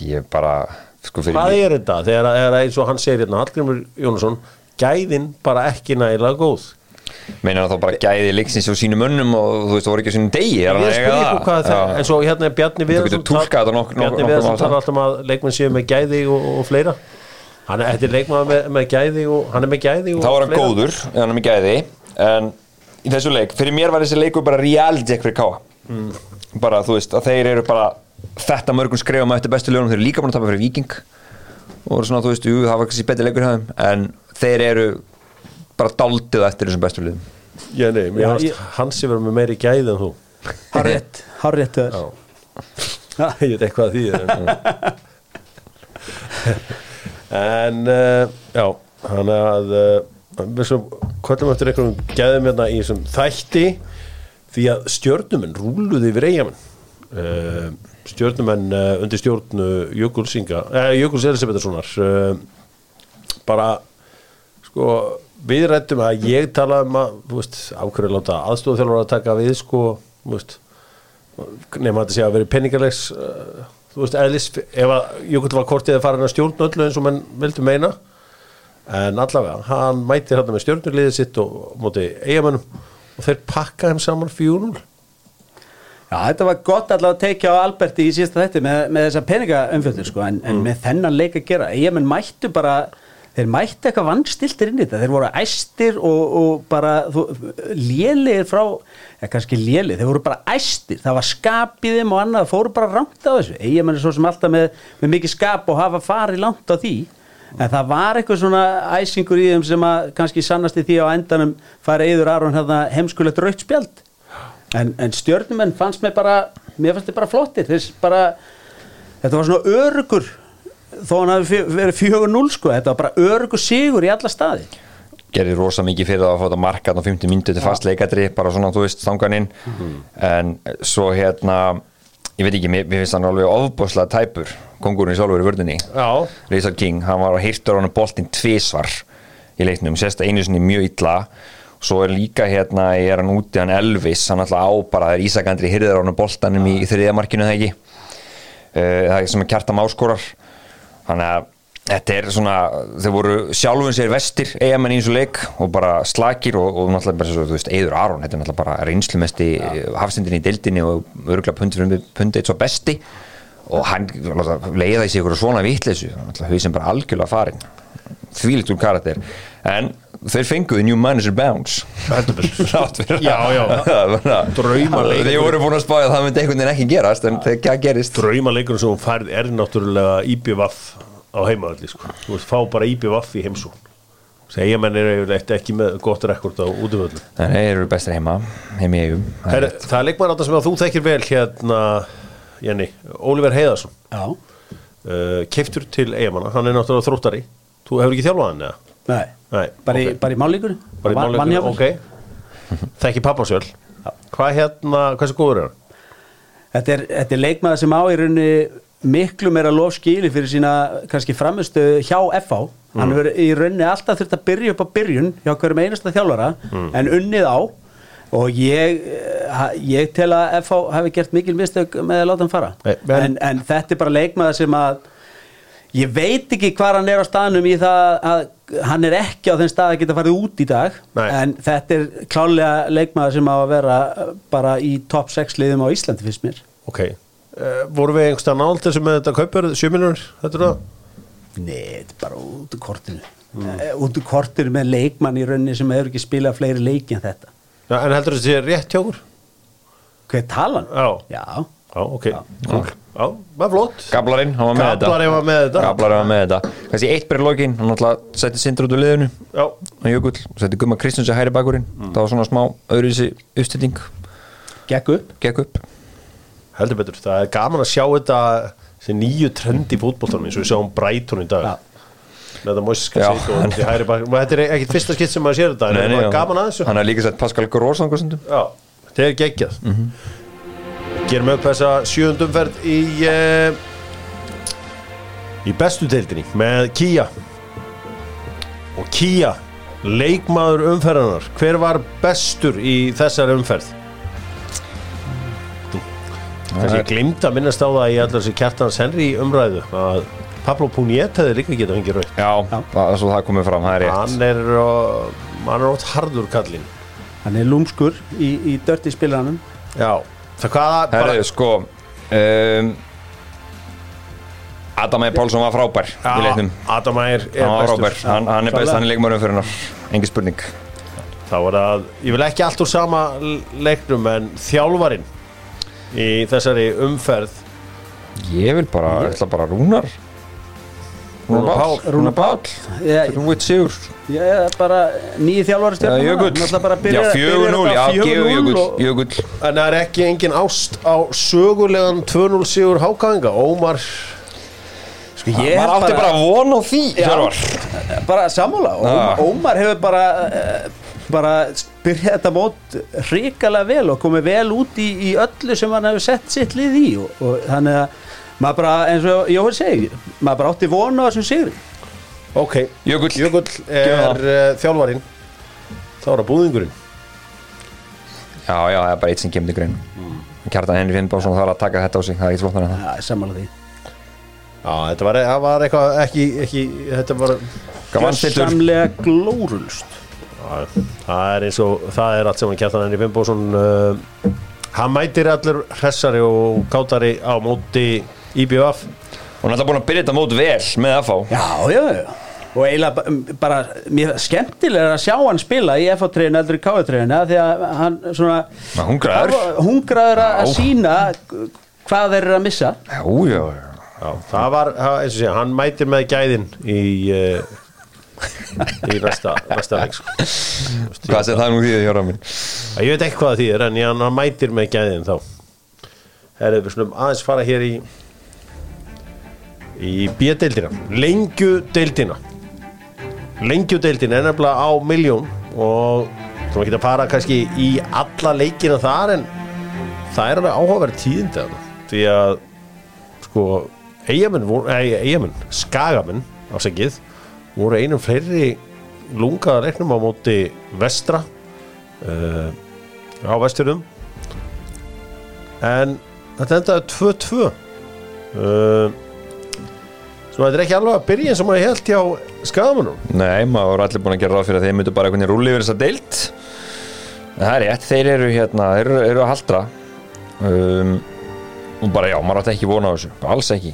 Ég bara, sko fyrir Hvað er þetta? Þegar að- er eins og hann segir hérna Hallgrimur Jónasson, gæðin bara ekki nægilega góð. Meinar það þá bara gæði leiksins á sínum mönnum og þú veist, það voru ekki á sínum degi er Ég spyrir ykkur hvað það en svo hérna er Bjarni Viðarsson Bjarni Viðarsson talar alltaf um að leikmenn séu með gæði og, og fleira. Hann er, þetta er leikmann með, með gæði og hann er með gæði og þá var hann fleira. góður, hann er með gæði en í þessu leik, fyrir mér var þessi leikur bara reality ekkur í káa bara þú veist, að þeir eru bara þetta mörgum skrefum eftir bestu lögunum þeir eru líka búin að tapa fyrir Viking og svona, þú veist, jú, það var kannski betri leikur hjá þeim en þeir eru bara daldið eftir þessum bestu lögum Já, nei, mér Já, fannst ég- hans sem verður með meiri gæði en þú hjá þér. Já. ég veit eitthvað að því en, en uh, já hann er að uh, við svo kvöldum eftir einhverjum gæðum hérna í þessum þætti því að stjörnumenn rúluði yfir eigamenn uh, stjörnumenn uh, undir stjórnu uh, Jökuls Elisabethasonar uh, bara sko við rættum að ég tala um að ákveður láta aðstofþjálfur að taka við sko, nema að þetta sé að vera peningalegs uh, þú veist, eðlis ef að Jökull var kortið að fara hann að stjórn öllu eins og menn vildu meina. En allavega, hann mætir hann með stjórnuliðið sitt og á móti eigamönnum og þeir pakka þeim saman 4-0 Já, þetta var gott allavega að teikja á Alberti í síðasta þetta með, með þessa peningaumfjöldur sko, en, en með þennan leik að gera. Eigamenn mættu bara þeir mættu eitthvað vannstiltir inn í þetta. Þeir voru æstir og, og bara þú, lélegir frá eða kannski lélegir, þeir voru bara æstir. Það var skap í þeim og annað, fóru bara rangt á þessu. Eigamenn er svo sem alltaf með, með mikið skap og hafa farið langt á því. En það var eitthvað svona æsingur í þeim sem að kannski sannast í því á endanum farið yfir Aron hérna heimskulegt raukt spjald en, en stjörnumenn fannst mér bara mér fannst þið bara flottir. Bara, þetta var svona örugur þó hann hafi verið 4-0 sko. Þetta var bara örugur sigur í alla staði. Gerði rosa mikið fyrir að fá þetta markat á 50 myndu til fast leikadri, bara svona, þú veist, þanganinn en svo hérna ég veit ekki, mér, mér finnst hann alveg ofboslega tæpur, kongurinn sjálfur í vörðinni Já, Reysar King, hann var að hirtur á hann boltinn tvisvar í leiknum, sérst einu sinni mjög illa svo er líka hérna, ég er hann úti hann Elvis, hann alltaf á bara það er Ísakandri hann boltanum í, þriðamarkinu það ekki? Uh, það er sem að kjarta máskorar þannig að þetta er svona þeir voru sjálfum sér vestir eigamenn eins og leik og bara slakir og, og náttúrulega bara svo, þú veist, Eiður Aron þetta er náttúrulega bara reynslumesti ja. hafstendin í deildinni og örgulega pundið svo besti. Og hann leiða í sig ykkur svona vitleysu náttúrulega hau sem bara algjörlega farin þvílitt úr karakter. En þeir fenguðu New Manager Bounce. Draumaleikur. Þeir voru búin að spája að það myndi einhvern veginn ekki gerast en þegar það gerist Draumaleikurinn sem hún færð er náttúrulega IBVF á heimaðalli sko. Þú veist, fá bara IBVF í heimsón Segjamenn er eiginlega ekki með gott rekord á útvöldu Nei, þeir eru bestir heima, heim í eigum Það er Her, rétt. Það er leikmann átta sem að þú þekkir vel hérna, Jenny, Oliver Heiðarsson já, uh, keiftur til eigamanna, hann er náttúrulega þróttari Þú hefur ekki þjálfað hann eða? Nei, Nei, bara, ok. í, bara í mállíkur Bara í mannleikunum, ok. Þekki pappasjöl Hvað hérna, hversu góður er hann? þetta er, þetta er leikmaður sem á í raunni miklu meira lof skili fyrir sína kannski framistu hjá FH hann hefur í rauninni alltaf þurft að byrja upp á byrjun hjá hverjum einasta þjálfara en unnið á. Og ég, eh, ég tel að FH hafi gert mikil mistök með að láta hann fara. En, en þetta er bara leikmaður sem að ég veit ekki hvar hann er á staðnum í það að hann er ekki á þeim stað að geta farið út í dag Nei. en þetta er klálega leikmaður sem á að vera eh, bara í topp 6 liðum á Íslandi fyrst mér Ok, uh, voru við einhverstað nált þessu með þetta kaupur, 7 miljonur, þetta er það? Nei, þetta er bara út úr kortinu mm. út úr kortinu með leikmann í rauninni sem hefur ekki spilað fleiri leiki en þetta Já, en heldur þessi rétt hjá okkur? Hver talan? Já. Já, Já, ok, cool. Já, það er flott. Gablarinn, hann var með þetta. Gablarinn var með þetta. Gablarinn var með þetta. Þessi eitt byrja lokin, hann náttúrulega setti sindur út úr liðinu. Já, og Jökull, setti Gumma Kristjáns í hæri bakurinn það var svona smá öðruvísi uppstýting gekk upp? Gekk upp. Heldur betur, það er gaman að sjá þetta þessi nýju trend í fótboltanum eins og við sjáum Brighton í dag. Já. með þetta er ekkit fyrsta skitt sem maður sér þetta en það er bara gaman að þessu. Hann er líka sett Pascal Gross Gerum upp þessa sjöundumferð í uh, í bestu deildinni með Kia og Kia leikmaður umferðanar hver var bestur í þessari umferð? Þessi glimt að minnast á það í allar þessi kjartans Henry umræðu að Pablo Puniet hefði líka getað fengið raun já, það er svo það komið fram, það er rétt. Hann er hann er ótt harður kallinn. Hann er lúmskur í, í dörti spilaranum. Já, það hvaða bara- Herðu, sko um, Adam E. Pálsson var frábær í leiknum, Adam Ægir er hann var bestur. frábær. Hann, hann er best, hann er leikmörnum fyrir hennar engin spurning. Þá er það, ég vil ekki allt úr sama leiknum en þjálfarin í þessari umferð. Ég vil bara, ég ætla bara Rúnar Rúnar Pál Rúnar Pál bara nýju þjálfari Já, stjórnum Jökull Já, 4-0, já, gefur Jökull Jökull. En það er ekki engin ást á sögulegan 2-0 sigur hákaðinga Ómar Sko, ég hef átti bara von á því. Hjörvar. Bara sammála. Já. Ómar, Ómar hefur bara eh, bara byrjað þetta mót hrikalega vel og komið vel út í, í öllu sem hann hefur sett sitt lið í og, og þannig að maður bara eins og Jóhann segi maður bara átti vona á þessum sigri. Ok, Jökull. Jökull er uh, þjálfarin þá er það búðingurinn. Já, já, það er bara eitt sem kemur til grein Kjartan Henry Finnbásson þarf að taka þetta á sig Það er ekki flottar en það. Já, sammála því. Já, þetta var, var eitthvað ekki, ekki þetta var glórulust Já, það er eins og það er allt saman kjartan Henry Fimboðsson uh, hann mætir allur hressari og kátari á móti IBF Hún er alltaf búin að byrja þetta mót vel með að fá Já, já, já. Og eiginlega ba- bara, mér skemmtilega að sjá hann spila í FH-treyðinu eldur í KF-treyðinu því að hann svona Hann hungraður. Hungraður að Já. sína hvað þeir eru að missa. Já, já, já. Já, það var, það- eins og sé, hann mætir með gæðin í uh, í næsta, leik sko. Hvað sem það nú því hjá minn? Ég veit ekki hvað það þýðir en ég, hann mætir með gæðin þá. Herðu, við slum aðeins fara hér í í B-deildina lengjudeildina lengjudeildina er nefnilega á miljón og þú maður geta að fara kannski í alla leikina þar en það er alveg áhugaverð tíðindi þarna. því að sko eigamenn, eigamenn skagamenn ásækið voru einum fleiri lungaða leiknum á móti vestra uh, á vesturðum en þetta endaði 2-2 uh, Svo þetta er ekki alveg að byrja eins og maður held hjá skagamunum Nei, maður voru allir búin að gera ráð fyrir að þeir myndu bara einhvern veginn rúli yfir þessa deilt En það er rétt, þeir eru hérna, þeir eru, eru að haldra. Um, og bara já, maður átti ekki vona á þessu, alls ekki.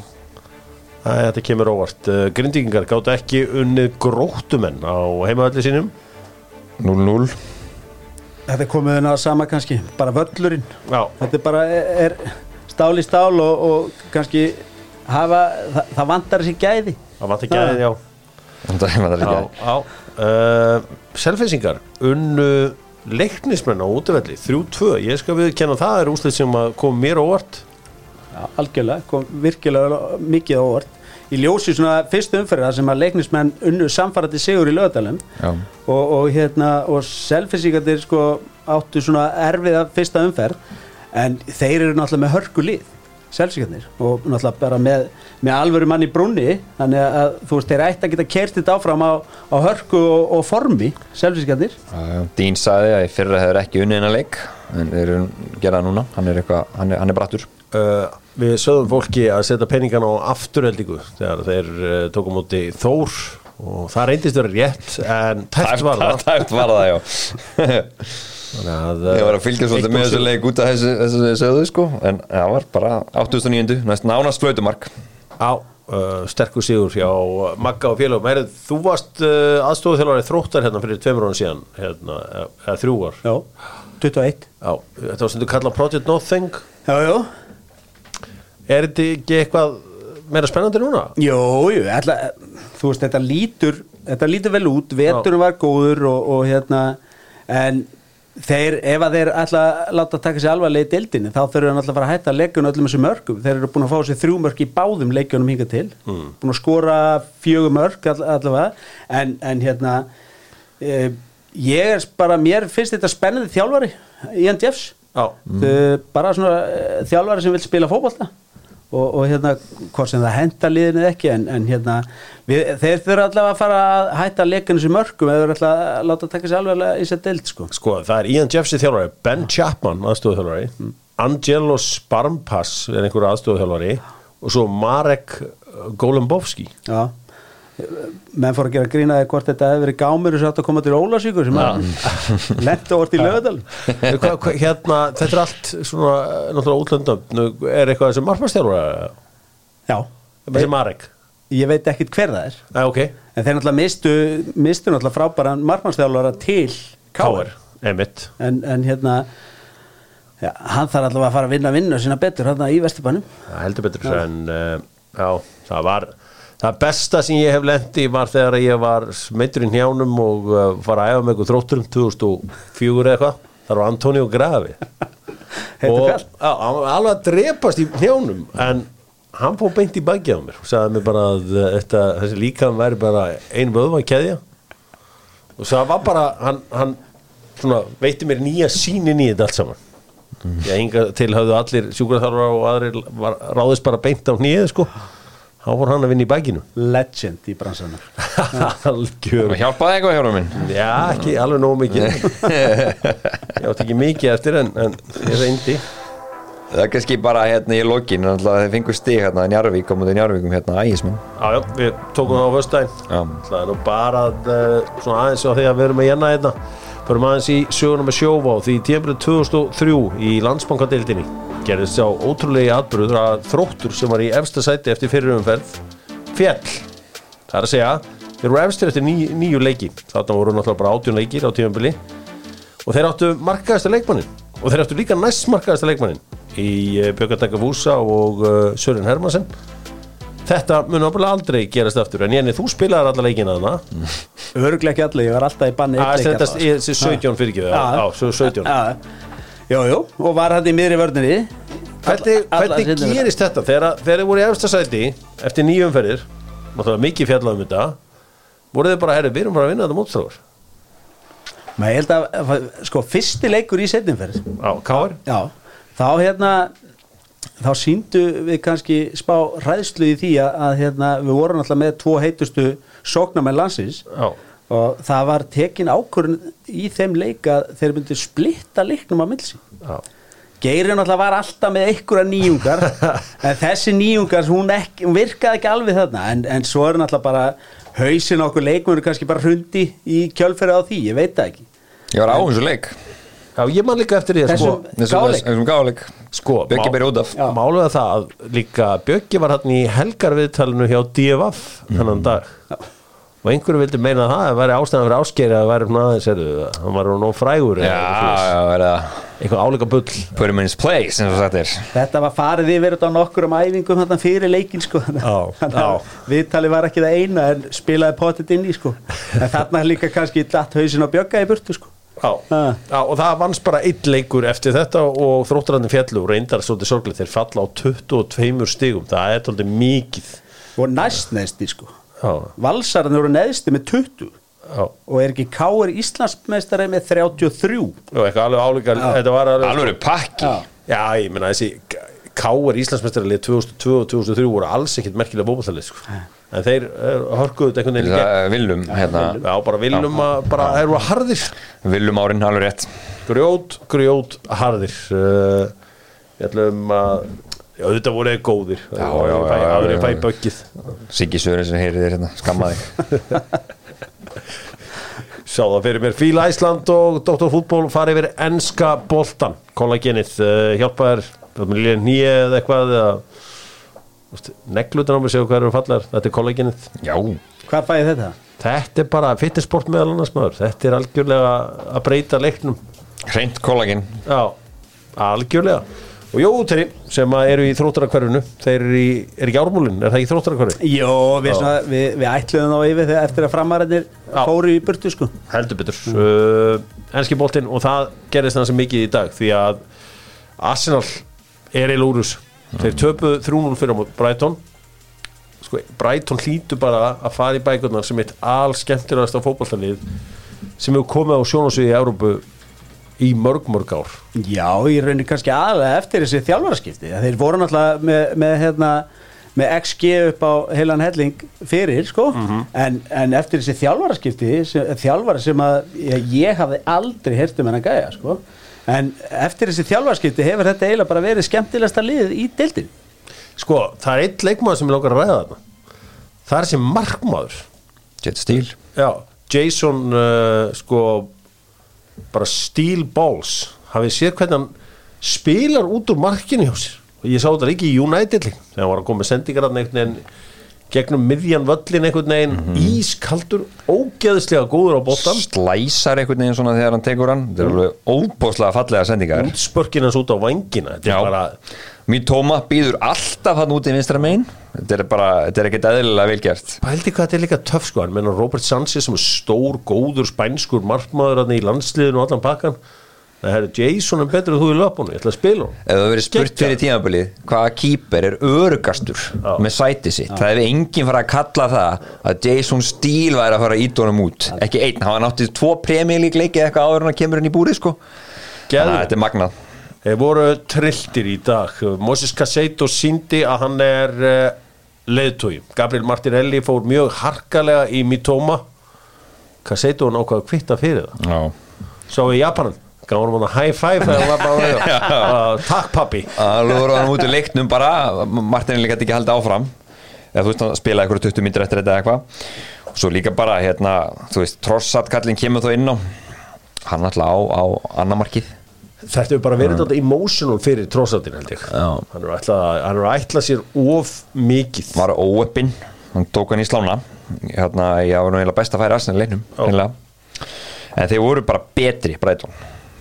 Æ, Þetta kemur óvart. Uh, Grindingar gátt ekki unnið gróttumenn á heimavalli sínum. 0-0 Þetta er komið inn á sama kannski, bara völlurinn. Já, Þetta er bara er stál í stál og, og kannski hafa, það, það vantar þessi gæði. Það vant ekki aðeins, já. Það ekki já uh, Selfinsingar unnu leiknismenn á útivelli 3-2, ég skal við kenna það er úslið sem að kom mér óvart. Já, algjörlega, kom virkilega mikið á óvart. Í ljósi svona fyrstu umferða sem að leiknismenn unnu samfarrati sigur í lögadalum Já, og, og hérna og selfinsíkarnir sko áttu svona erfiða fyrsta umferð en þeir eru náttúrulega með hörku lið selfinsíkarnir og náttúrulega bara með, með alvöru mann í brúnni. Þannig að þú veist þeir ætti að geta kert þetta áfram á, á hörku og, og formi já. Dín sagði að í fyrra hefur ekki unnið innan leik en þeir eru gerað núna, hann er eitthvað hann er, hann er brattur. Uh, Við sögum fólki að setja peningana á afturheldingu þegar þeir uh, tókum úti Þór og það reyndist vera rétt en tæft var það. Tæft var það, já að, Ég var að fylgja eitt svolítið með þessu leik út af þessu, þessu sögðu sko. En það var bara 8009 næst nánast flautumark. Á uh, sterkur sigur hjá Magga og félagum Herið, þú varst uh, aðstofið þjálfari þróttar hérna fyrir tveimur án síðan hérna, eða, eða þrjú ár. Já, 21 Já, þetta var sem þú kalla Project Nothing. Já, já. Er þetta ekki eitthvað meira spennandi núna? Jú, jú, ætla, þú veist, þetta lítur þetta lítur vel út, veturinn var góður og, og hérna en þeir, ef að þeir ætla að láta taka sér alvarlega í deildinni, þá þurfum við alltaf að fara að hætta að leikjuna öllum þessum mörgum, þeir eru búin að fá sér þrjú mörg í báðum leikjunum hinga til. Búin að skora fjögur mörg all, allavega, en, en hérna e, ég er bara mér finnst þetta spennandi þjálfari Ian Jeffs. Mm. bara svona eh, þjálfari sem vil spila fótbolta og, og hérna hvort sem það henda liðinu ekki en, en hérna við, þeir þurfa allavega að fara að hætta að leika þessu mörgum eða þeir ætla að láta taka sér alveg í sér deild sko. Sko, það er Ian Jeffsey þjálfari Ben Chapman aðstofið þjálfari Angelo Sparmpass er einhverju aðstofið þjálfari og svo Marek Golembowski. Já menn fór að gera grínaði hvort þetta hefði verið gámur og svo átt að koma til Ólasíkur sem að lenda orðið í lögadal hérna, þetta er allt svona, náttúrulega útlöndum. Er eitthvað sem markmannstjálfara já, Marek? ég veit ekkit hver það er. Æ, ok, en þeir náttúrulega mistu, mistu náttúrulega frábæran markmannsþjálfara til emitt en, en hérna já, hann þarf allavega að fara að vinna vinna sína betur hérna í Vesturbænum. Það heldur betur en uh, já, það var það besta sem ég hef lendi var þegar ég var meittur í njánum og uh, var að æfa með eitthvað þrótturum 2004 eða eitthvað, þar var Antonio Grafi. Heitur og já, hann var alveg að drepast í njánum en hann fór beint í baki á mér og sagði mér bara að uh, þetta, þessi líkan væri bara ein vöðva keðja. Og það var bara hann, hann svona, veitti mér nýja sínin í þetta allt saman. Ég enga til hafðu allir sjúkraþarfar og aðrir var, ráðist bara beint á hnýið sko þá fór hann að vinna í bækinu. Legend í bransanum. Algjör Það hjálpaði eitthvað hjá minn. Já ekki alveg nógu mikið. Ég átti ekki mikið eftir en, en ég reyndi. Það er kannski bara hérna í lokin Þeir fengur stig hérna í Njarvík á mútið Njarvíkum hérna ægismenn. Já, já, við tókum það á vöstæðin Já. Það er nú bara að, uh, svona aðeins á því að við erum að jenna hérna Förum aðeins í söguna með sjófá því tímbrið 2003 í landsbankadeildinni gerðist sá ótrúlegi atbyrður að þróttur sem var í efsta sæti eftir fyrirumferð fjall Það er að segja, þeir eru efstir eftir ní, níu leiki. Þarna voru náttúrulega bara átjón leikir á tímabili. Og þeir áttu markaðasta leikmannin og þeir áttu líka næst markaðasta leikmannin í Bjögardaka Vúsa og uh, Sören Hermansen Þetta mun ábúinlega aldrei gerast aftur en Jenny, þú spilaðar alla leikina þarna. Örglega ekki allir, ég var alltaf í banni að einn leik þetta er þessi 17 fyrir ekki Já. Já, svo 17 Já, Jú, jú, og var hann í miðri Alla- alla hvernig gerist þetta? Þegar, þið voru í efsta sæti eftir nýjum ferðir mikið fjallað um þetta voru þið bara, herri, við erum bara að vinna þetta mótstráður ég held að, sko, fyrsti leikur í setnumferð Já, Káar Já, þá hérna þá síndu við kannski spá ræðslu í því að, að hérna, við vorum alltaf með tvo heitustu sóknarmenn landsins Já, og það var tekin ákvörðun í þeim leik að þeir myndu splitta leiknum á millsi Geirinn alltaf var alltaf með einhverja nýjungar en þessi nýjungar hún, ekki, hún virkaði ekki alveg þarna en, en svo er alltaf bara hausin okkur leikmur kannski bara hrundi í kjölferði á því, ég veit það ekki. Ég var á þessu leik Já, ég man líka eftir því að sko, Þessum- Gáleik. sko Bjöggi má- beri út af. Já. Máluð að það að líka Bjöggi var hann í helgarviðtalinu hjá DFF þennan dag. Og einhverju vildi meina að það væri ástæðan fyrir áskeri að væri svona aðeins hann var nú frægur eitthvað það áleika bull. Put him in his place, eins og sagt er. Þetta var farið yfir þetta á nokkur um æfingum þarna fyrir leikin sko. Viðtali var ekki það eina en spilaði pottet inn í sko. En þarna líka kannski datt hausin á bjögga í burtu sko Já, já, og það vannst bara einn leikur eftir þetta og þróttarandi fjallu og reyndar svolítið sorglega þeir falla á 22 stigum það er svolítið mikið. Og næst neðsti sko. Já, Valsararnir voru neðsti með 20 já, Og er ekki Káur Íslandsmeistari með 33 og eitthvað alveg álíka Já. þetta var alveg Alveg pakki. Já. Já, ég meina þessi K.R. Íslandsmeistaralið 2002 og 2003 voru alls ekkit merkilega bóbaltalið sko. En þeir uh, hörkuðu þetta einhvern veginn í gegn. Viljum, hérna. Já, bara viljum að bara þeir eru harðir. Viljum árin, alveg rétt. Grjót, grjót, harðir. Uh, við ætlum að já, þetta voru þeir góðir. Já, já, já, já, áður já, ég fæ já. böggið. Siggi Sören sem heyrir þér hérna, skamma þig Sjá það fyrir mér Fíla Æsland og Dr. Fútból fara yfir enska boltan kollagenið, uh, hjálpa þér nýja eða eitthvað eða neglutan á mig séu hvað eru fallar þetta er kollagenið Já, Hvað fæði þetta? þetta er bara fitnessport meðal annars maður. Þetta er algjörlega að breyta leiknum. Hreint kollaginn. Já, algjörlega. Og Jóteri sem að eru í þróttarakverfinu þeir eru í, er ekki ármúlin, er það ekki þróttarakverfi? Jó, við, svona, við, við ætluðum þá yfir þegar eftir að framararnir Já. fóru í burtu sko. Heldur betur. Uh, enski boltinn og það gerist þannig sem mikið í dag því að Arsenal er í lúrus þeir töpuðu 3-0 fyrir á Brighton. Sko, Brighton hlýtur bara að fara í bækurnar sem eitt all skemmtilegast á fótballtalið sem hefur komið á sjónasviði í Európu í mörg mörg ár. Já, ég raunir kannski aðlega eftir þessi þjálfaraskipti. Þeir voru náttúrulega með, með, hérna, með XG upp á heilan helling fyrir, sko. En, en eftir þessi þjálfaraskipti sem, þjálfara sem að ég, ég hafði aldrei heyrt um hennan gæja, sko en eftir þessi þjálfaraskipti hefur þetta eiginlega bara verið skemmtilegasta lið í deildin sko, það er eitt leikmaður sem ég lókar að ræða þarna. Það er sem markmaður. Jet Steel. Já, Jason uh, sko bara steel balls. Hafið séð hvernig hann spilar út úr markinu hjá sér? Og ég sá þetta líka í United þegar hann var að koma með sendingar veginn gegnum miðjan völlin einhvern veginn ískaldur, ógeðslega góður á boltan Slæsar einhvern veginn svona þegar hann tekur hann. Þetta er alveg óbóðslega fallega sendingar. Útspörkin hans út á vangina bara, Mín Tóma býður alltaf hann út í vinstra megin. Þetta er bara, þetta er ekkert eðlilega vel gert. Pældi hvað þetta er líka töff sko? Hann menna Robert Sanchez sem er stór, góður spænskur markmaður hann í landsliðinu og allan pakkan það er Jason er betur en þú í löpunum, ég ætla að spila hann Ef það verið spurt fyrir tímabilið hvaða kýper er örugastur með sæti sitt, það hefði enginn fara að kalla það að Jason Steele væri að fara að íta honum út, ekki einn hann náttið tvo premjölík leikið eitthvað áður en að kemur inn í búrið sko. Þannig að þetta er magnað. Þeir voru trilltir í dag. Moses Casseto síndi að hann er uh, leiðtói Gabriel Martinelli fór mjög harkalega í Mitoma. Casseto nákvæða kvitta fyrir það. Já. Sá við Japanan gáðum hann að high five þegar hann var bara uh, takk pappi alveg voru hann út í leiknum bara. Martin líka ekki haldið áfram. Eða þú veist hann spilaði eitthvað 20 myndir eftir þetta eða eitthvað. Og svo líka bara hérna þú veist Trossat kallinn kemur þó inn á. Hann alltaf á, á annamarkið. Þetta hefur bara verið þetta emotional fyrir trósatin held ég. Já. Hann er er ætlað sér of mikið. Var óöppin, hann tók hann í slána. Hérna, ég var nú eiginlega best að færa Arsenal í leiknum, en þeir voru bara betri Brighton,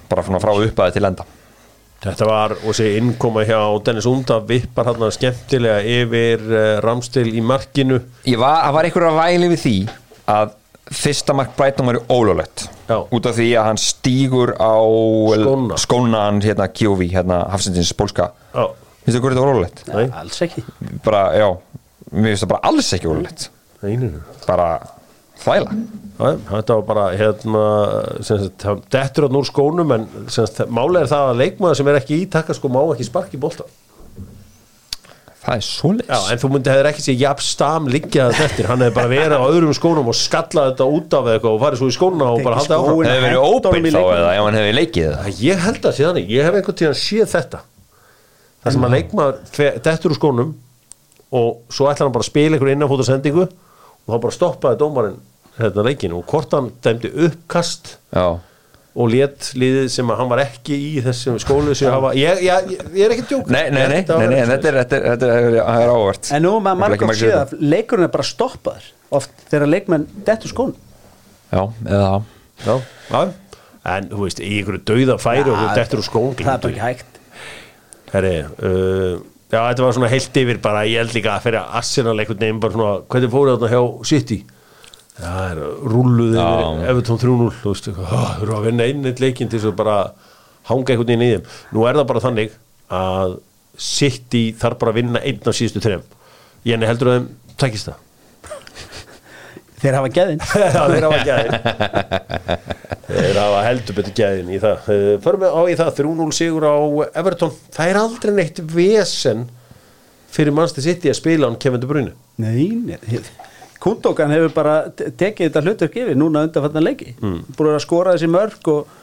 bara frá uppaði til enda Þetta var, og sé innkoma hjá Dennis Unda vippar hann skemmtilega yfir uh, Ramstil í markinu ég var, það var einhver að væli við því að fyrsta mark Brighton var ólulegt Já. út af því að hann stígur á Skóna. skónan hérna Kjóvi, hérna Hafsendins Pólska Já, finnst þú hverju þetta var ólulegt? Nei. alls ekki bara, já, mér finnst það bara alls ekki ólulegt bara þvæla. Þetta var bara hérna dettur hann úr skónum en málega er það að leikmaður sem er ekki í takka sko má ekki sparki bólta það er svoleiðis. Já, en þú myndi hefur ekki sér jafn stam liggja þetta eftir, hann hefði bara verið á öðrum skónum og skallað þetta út af eitthvað og farið svo í skónuna og bara haldið áfram. Hefði verið í þá eða ef hann hefði leikið Ég held að sé þannig, ég hef einhvern tíðan séð þetta. Það sem að leikmaður fe- dettur úr skónum og svo ætlar hann bara að spila einhverju innanfóta og þá bara stoppaði dómarinn hérna leikinu og hvort hann dæmdi uppkast já, og let liðið sem að hann var ekki í þessum skólu sem hafa ég, ég, ég, ég er ekki djók nei, nei, nei, nei, nei, en þetta er, þetta er, þetta er, þetta er ávart en nú er maður séð að leikurinn er bara stoppaður oft þegar leikmenn dettur skón já, eða já, já. en þú veist, í einhverju dauða færi og þú dettur úr skón það er bara ekki hægt. Herri, uh, já, þetta var svona heilt yfir bara, ég held líka að fyrir Arsenal einhvern veginn bara svona, hvernig fóru þetta hjá City? Það er rulluð Já. yfir Evertón 3-0, þú veist, "Ah, þú eru að vinna einnið leikinn til þess að bara hanga einhvern veginn í þeim. Nú er það bara þannig að City þarf bara að vinna einn af síðustu þrejum. Jenny heldur að þeim takist það? Þeir hafa geðin Já, þeir hafa gæðin Þeir hafa heldur betur gæðin í það. Eh, Förum við á í það 3-0 sigur á Everton. Það er aldrei neitt vesen fyrir mannstu sitt í að spila hann Kevin De Bruyne. Nei, nei Kundókan hefur bara te- tekið þetta hlutur gefið núna undan fattan leiki. Mm. búin að skora þessi mörg og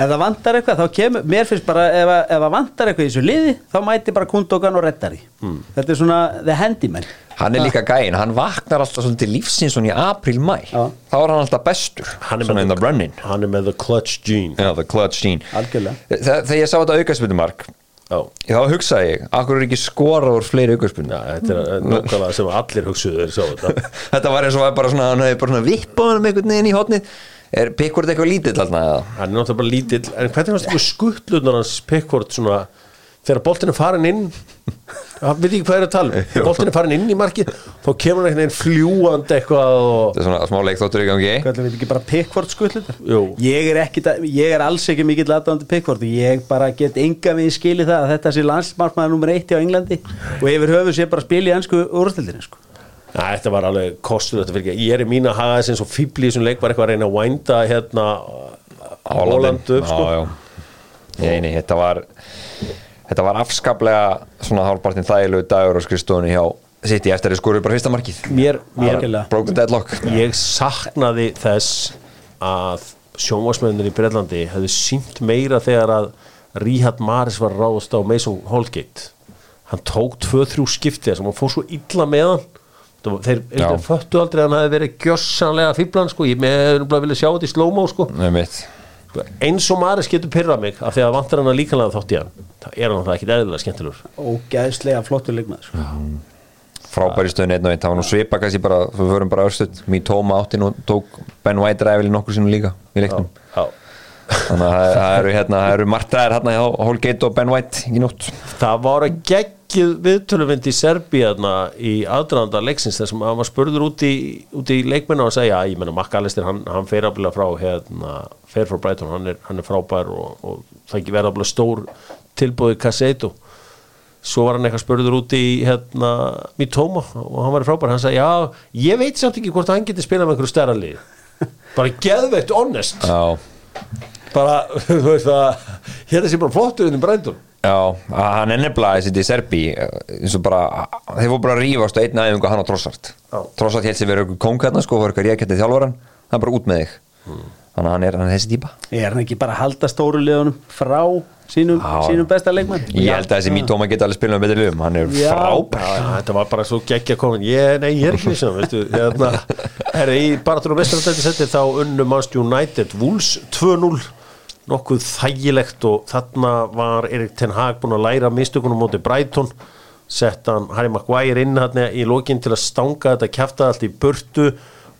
ef það vantar eitthvað þá kemur, mér finnst bara ef, að- ef það vantar eitthvað í þessu liði þá mæti bara Kundókan og reddar því mm. þetta er svona the handyman. Hann er líka gæinn, hann vaknar alltaf svona til lífsins svona í apríl-mæ Já. þá er hann alltaf bestur Hann er með the running. Hann er með the clutch gene. Yeah, the clutch gene. Algjörlega. Þa- þegar ég sá þetta aukarspunumark Já, þá hugsaði ég, akkur er ekki skora úr fleiri aukarspunni Já þetta er nákvæmlega sem allir hugsuðu þeir sá þetta. Þetta var eins og var bara svona hann hefði bara svona vippað með einhvern veginn í hotnið er Pickford eitthvað lítill alltaf? Hann er náttúrulega bara lítill En hvernig fannst ykkur skuttlunar hans Pickford svona þegar boltin er farin inn Það veit ekki hvað er að tala um Boltin er farin inn í markið þá kemur hann einhvern veginn fljúandi eitthvað og þetta er svona smá leikþóttur í gangi Hvað við ekki bara Pickford skullutar? Jú. Ég er, ekki, ég er alls ekki mikill aðdáðandi Pickford ég bara get enga við skilið það að þetta sé landsmarkmaður nummer eitt á Englandi og yfir höfu sé bara í ennsku úrstildinu sko. Næ, þetta var alveg kostur þetta fyrir ekki Ég er í mín að haga þess eins og fíbli í þessum leik var eitthvað að reyna að vænda hérna Holland upp sko. já, já. Nei, nei, þetta var þetta var afskaplega svona hálfpartin þægilegu dagur á skrifstofunni hjá City eftir að skoru bara fyrsta markið Mér, mér, Algjörlega. broke the deadlock ég saknaði þess að sjónvarsmennir í Breitlandi hefðu sínt meira þegar að Ríhard Maris var ráðast á Mason Holgate hann tók 2-3 skiptið sem hann fór svo illa með hann Það var- þeir, Já. föttu aldrei að hann hefði verið gjössanlega fíblan sko, ég með hefði bara vilja sjá þetta í slow-mo sko. Nei, eins og Maris getur pyrrað mig af því að vantar hann að líkanlega þátt í hann það er hann það ekki eðlilega skemmtilegur. Ógæðslega flottur leikmaður sko. frábæri stöðun einn og einn, það var nú svipa kannski bara, við förum bara örstuð, mér tóma átti nú tók Ben White ræfili nokkur sinnum líka í leiknum, Já. Þannig að það- eru hérna, það eru martraðir hérna hjá Holgate og Ben White í nótt. Það var að geggið viðtöluvind í Serbíðna í aðdraðanda leiksins sem hann var spurður út í, út í leikmennu og að segja, ég menna Makkalistir hann, hann fer aflega frá hérna, fer frá Brighton, hann hann er frábær og, og það ekki verða aflega stór tilbúið Casseto svo var hann eitthvað spurður út í hérna, Mitoma og hann var frábær. Hann sagði, já, ég veit samt ekki hvort hann geti spilað með einhverju stærra lið. Bara geðveitt honest. Já, bara, þú veist að hérna sé bara flottur inn í Brighton Já, hann er nefnilega þessi í Serbi eins og bara, þeir voru bara að rífast á einn aðeins hann á Trossart Já. Trossart hélt sér verið kóng hérna sko, var eitthvað rékjættið þjálfaran það er bara út með þig. Þannig að hann er, hann er þessi típa. Er hann ekki bara að halda stóru liðunum frá sínum, Já. sínum besta leikmann? ég held að þessi Mítóma geta alveg spilað með betri liðum. Hann er Já. frábær. Þetta var bara svo geggja komin ég, Nei, ég er ekki vissum veistu, hérna, er, Í baratur og mestarandætti seti þá unnu Manchester United Wolves 2-0 nokkuð þægilegt og þarna var Erik Ten Hag búin að læra mistökunum móti Brighton sett hann Harry Maguire inn hann í lokin til að stanga þetta kjafta allt í burtu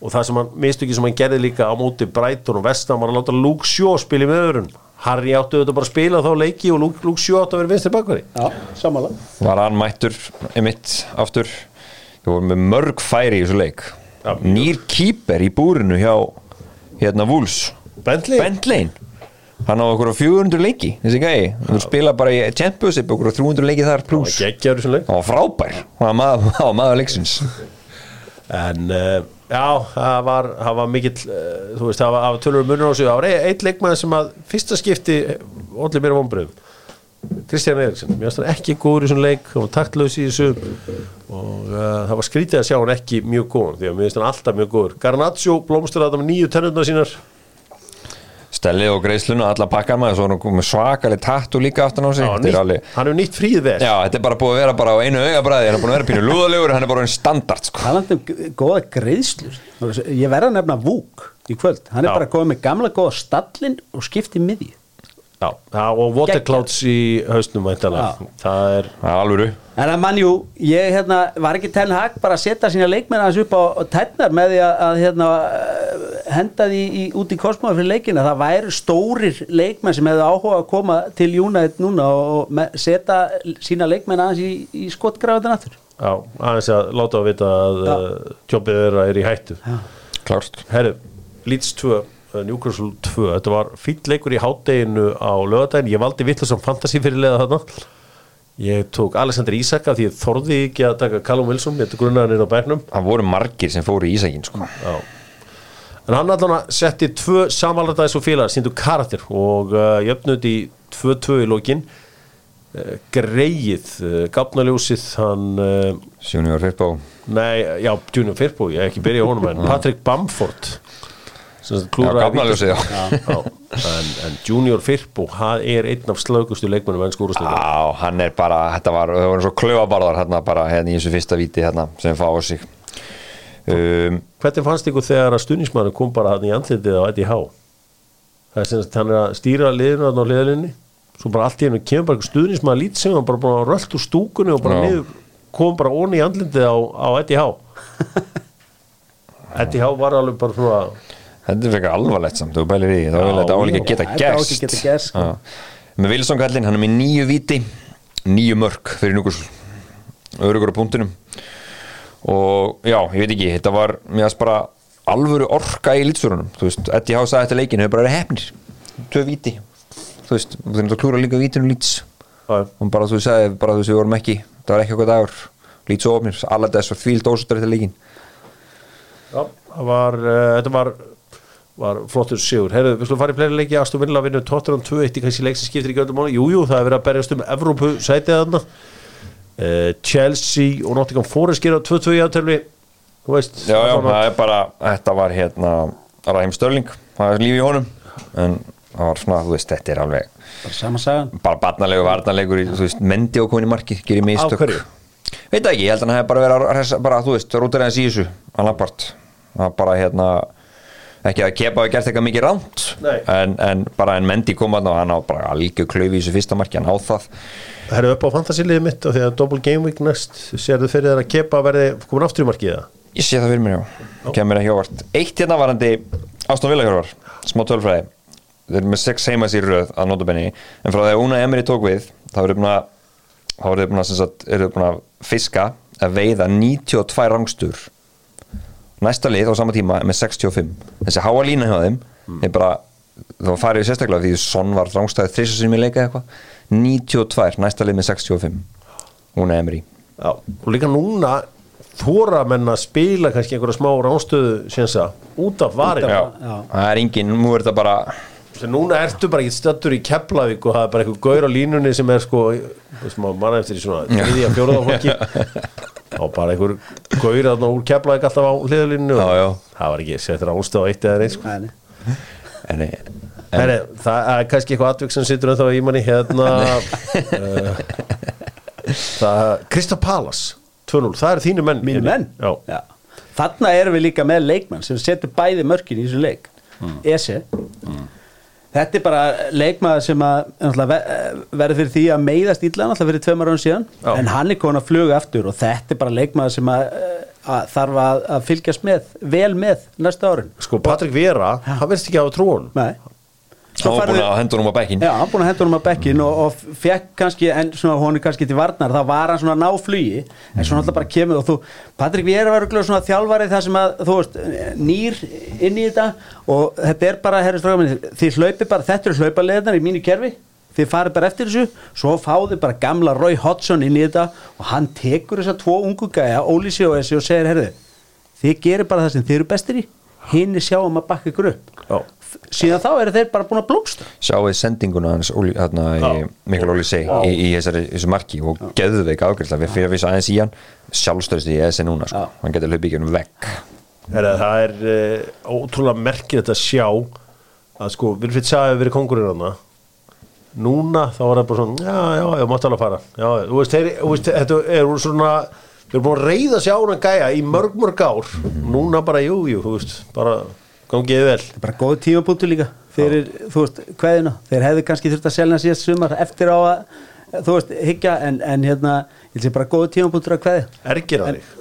og það sem hann mistöki sem hann gerði líka á móti Brighton og Vestam var að láta Luke Shaw spila í meðurinn Harry áttu auðvitað bara að spila þá leiki og Luke, Luke Shaw áttu að vera vinstri bakvari Já, sammála. Var hann mættur emitt aftur? Við vorum með mörg færi í þessu leik. Já. nýr kýper í búrinu hjá hérna Wolves. Bentley. Bentley hann á okkur á 400 leiki þessi gæi, hann spila bara í Championship okkur á 300 leiki þar pluss hann var frábær, hann var maður, maður leiksins. En uh, já, það var, var mikill, uh, þú veist, það var, var tölur munur á sig. Það var einn leikmaður sem að fyrsta skipti allir mér vonbröðum. Kristján Eriksson, mér finnst hann ekki góður í þessum leik, hann var taktlaus í þessu. Og uh, það var skrítið að sjá hann ekki mjög góður, því að mér finnst hann alltaf mjög góður. Garnaccio blómstur að það með nýju tennundar sínar. Stellið og greiðslun og alla pakkan maður svo er hann með svakaleg tattu líka aftan á sig Já, Þetta er nýtt, alveg, hann hefur nýtt fríð vel. já, þetta er bara búið að vera bara á einu augabræði hann er búin að vera pínu lúðalegur hann er bara einn standard sko. Talandi um g- góða greiðslur Ég verða að nefna Vúk í kvöld Hann er Já. bara komið með gamla góða stallin og skipti miðju Já, og Waterclouds í hausnum. Það er, alvöru. En að mannjú, ég hérna, var ekki Ten Hag bara að setja sína leikmenn hans upp á, tætnar með því að, að hérna, eh, henda því í, út í kosmóða fyrir leikina? Það væru stórir leikmenn sem hefðu áhuga að koma til United núna og setja sína leikmenn aðeins í, í skotgrafiðan aftur. Já, aðeins að láta að vita að uh, tjópið þeirra er í hættu. klárt. Herru, Leeds 2 uh, Newcastle 2, þetta var fýll leikur í hátteginu á lögadaginn, ég valdi vittlusam fantasy fyrirlega þarna. Ég tók Alexander Isak af því ég þorði ekki að taka Callum Wilson, ég tók grunnaðan inn á bæknum það voru margir sem fóru í Ísækin sko. En hann allan setti tvö samanlætaðis og félagar, síndu karakter og uh, jöfnud í 2-2 í lokin uh, greið uh, gafnaljósið hann Junior Firpo. Nei, já, Junior Firpo, ég hef ekki byrjað honum en Patrick Bamford Já, en, en Junior Firpo hann er einn af slögustu leikmennum enn skúrasleikar Já, hann er bara, þetta var, það voru svo klöfabarðar hérna bara hérna í þessu fyrsta víti hérna sem fá á sig. Um, hvernig fannst ykkur þegar að stuðnismann kom bara hann í andlitið á EDH það er sem sagt hann er að stýra liðinu þarna á liðalinni svo bara allt í hennu kemur bara einhver stuðnismann lít sem hann bara búin að röllt úr stúkunni og bara Já. niður, kom bara onni í andlitið á, á EDH EDH var alveg bara svona Þetta er frekar alvarlegt samt, þú bælir í þá vil þetta álíka geta gerst, sko. Með Wilson kallinn, hann er með nýju víti nýju mörk fyrir núkursl örugur á punktunum og já, ég veit ekki, þetta var aðs bara alvöru orka í lýtsfjörunum þú veist, Eddie Howe sagði eftir leikinu hefur bara verið hefnir, tvö víti. Þú veist, þú veist, að klúra líka vítinu lýts og bara þú sagði, bara þú veist, við vorum ekki það var ekki okkur dagur, lýts og ofnir allar þess var fíld ósuttar eftir leikin Já, það var, uh, þetta var var flottur sigur. Herðu, við slúum fara í fleiri leiki Aston Villa vinnur Tottenham 2-1 í kannski leik sem skiptir ekki öllum máli. Jú, jú, það er verið að berjast um Evrópu sætið þarna. Uh, Chelsea og Nottingham Forest gera 2-2 í. Þú veist, Já, já, það er bara, þetta var hérna Ræm Störling, það er lífi í honum en það var svona, þú veist, þetta er alveg bara sama sagan bara barnalegu, varnalegur, í, þú veist, mendi og komin í markið, gerir mistök? Veit það ekki, ég held að hann hef bara verið að hressa- bara, þú veist, rútur ekki að kepa hafi gert eitthvað mikið ránt en, en bara en Mendi kom að og hann á bara algjör klaufi í þessu fyrsta marki hann á það. Herðu upp á fantasiliðið mitt og því að double game week næst sérðu fyrir þær að kepa verði komin aftur í markið það? Ég sé það fyrir mér, já, kemur ekki ávart Eitt hérna varandi Aston Villa hjálfar smá tölfræði. Þeir eru með sex heimas í röð að notabenni. En frá því að Una Emery tók við þá eru eru þau eru þau búin að fiska að veiða 92 rangstur næsta lið á sama tíma er með 65 þessi háa lína hjá þeim er bara þá farið sérstaklega því Son var rangstæðið þrisa sem ég leika eitthvað. 92, næsta lið með 65 Una Emery. Já, og líka núna þóra menn að spila kannski einhverja smá ránstöðu sénsa út af vari já, já. það er engin, nú er þetta bara sem núna ertu bara ekki stættur í Keflavík og það er bara einhver gaur á línunni sem er sko, þú veist maður manna eftir í svona þriðja, fjóraða fólki. Og bara einhver gaur þarna úr Keflavík alltaf á hliðalínu Já, já. það var ekki settur ástöð á eitt eða einn sko. Nei, nei. en, en, Heri, það er kannski eitthvað atvik sem situr ennþá í manni hérna. Uh, það Krista Palas 2-0, það eru þínu menn mínu menn? Já. þarna erum við líka með leikmann sem setur bæði mörkin í þessu leik. Ese þetta er bara leikmaður sem ve- verður fyrir því að meiðast illa náttúrulega fyrir tveimar án síðan. Já. en hann er komin að fluga aftur og þetta er bara leikmaður sem að, að þarf að, að fylgjast með vel með næsta árin. Sko, Patrik Vera, hann verðist ekki hafa trúan Nei hann var búin að hendur um á bekkin Já, hann búin að hendur hann á bekkin og, og fekk kannski, en svona hún er kannski til varnar, þá var hann svona að ná flugi en svona alltaf bara kemur og þú Patrik Viera var örugglega svona þjálfari það sem að þú veist, nýr inn í þetta og þetta er bara, herri stráðum þið hlaupi bara, þetta eru hlaupaleðnar í mínu kerfi þið farið bara eftir þessu svo fáðu bara gamla Roy Hodgson inn í þetta og hann tekur þessa tvo ungu gæja Ólísi og þessi og segir, herri þið gerir bara það sem þið eru bestir í hinn er sjáum að bakka ykkur upp. Já. síðan þá eru þeir bara búin að blómstra. Sjáuði sendinguna hans Óli, hérna, í, Mikkel Óli seg í, í þessari, þessu marki og geðveik afgriðsla við fyrir að vissa aðeins í hann. Sjálfstöðst í ESN núna sko. Hann getur hlaupið ekki um vekk Heri, Það er uh, ótrúlega merkilegt að sjá að sko, Vilfritt sagði verið kongurinn hana núna þá var það bara svona já, já, já, máttu alveg fara. Já, þú veist, þeir, þú veist, þetta er svona þeir eru búin að reyða sig á hann gæja í mörg mörg ár. Núna bara, jú, jú, þú veist bara gangiði vel. Bara góð tímapunktur líka fyrir, þú veist, kveðina þeir hefðu kannski þurft að selja síðast sumar eftir á að, þú veist, higgja en, en hérna, ég sé bara góð tímapunktur að kveðja. Ergir hann þig?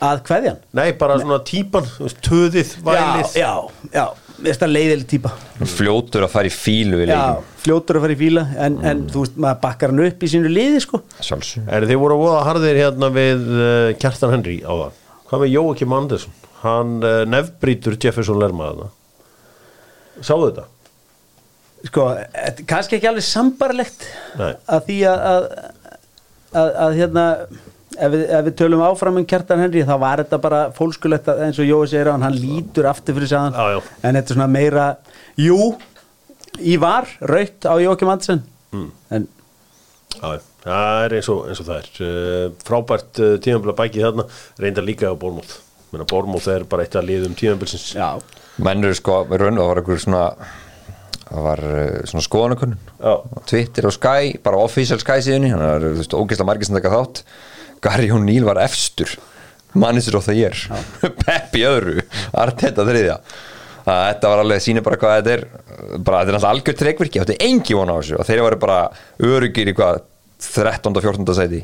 Að kveðjan nei, bara svona típan, þú veist, töðið, vælið. Já, já, já, finnst það leiðileg típa fljótur að fara í fílu í já, leikin fljótur að fara í fíla en, en þú veist, maður bakkar hann upp í sínu liði sko sjálfsög Er þið voru að voða harðir hérna við uh, Kjartan Henry á það? Hvað með Jóakim Andersson? Hann uh, nefnbrítur Jefferson Lerma þarna. Sáðu þetta? sko, þetta er kannski ekki alveg sambarlegt Nei. að því að að, að, að hérna ef við, ef við tölum áfram um Kjartan Henry þá var þetta bara fólskulegt að- eins og Jói segir á hann, hann lítur aftur fyrir sig að Já, já. hann en þetta er svona meira jú, í var raut á Jókim Andersen Hmm. en Já, það er eins og, eins og það er. Uh, frábært uh, tímabla bækið þarna, reynda líka á Bormóð. Menna Bormóð er bara eitt að liðum tímabilsins. já, menn eru sko, við raun, það var einhver svona það var uh, svona skoðanakönnun Já. Twitter og Sky, bara official Sky síðunni hann er, þú veist, ógeðslega margir sem taka þátt Gary O'Neill var efstur. Mannisir á það ég er Peppi öðru, Arteta þriðja. Að þetta var alveg, sýnir bara hvað þetta er. Bara, þetta er alltaf algjör trekvirki þetta er engi von á þessu. Og þeir eru bara örugir í hvað 13. og 14. sæti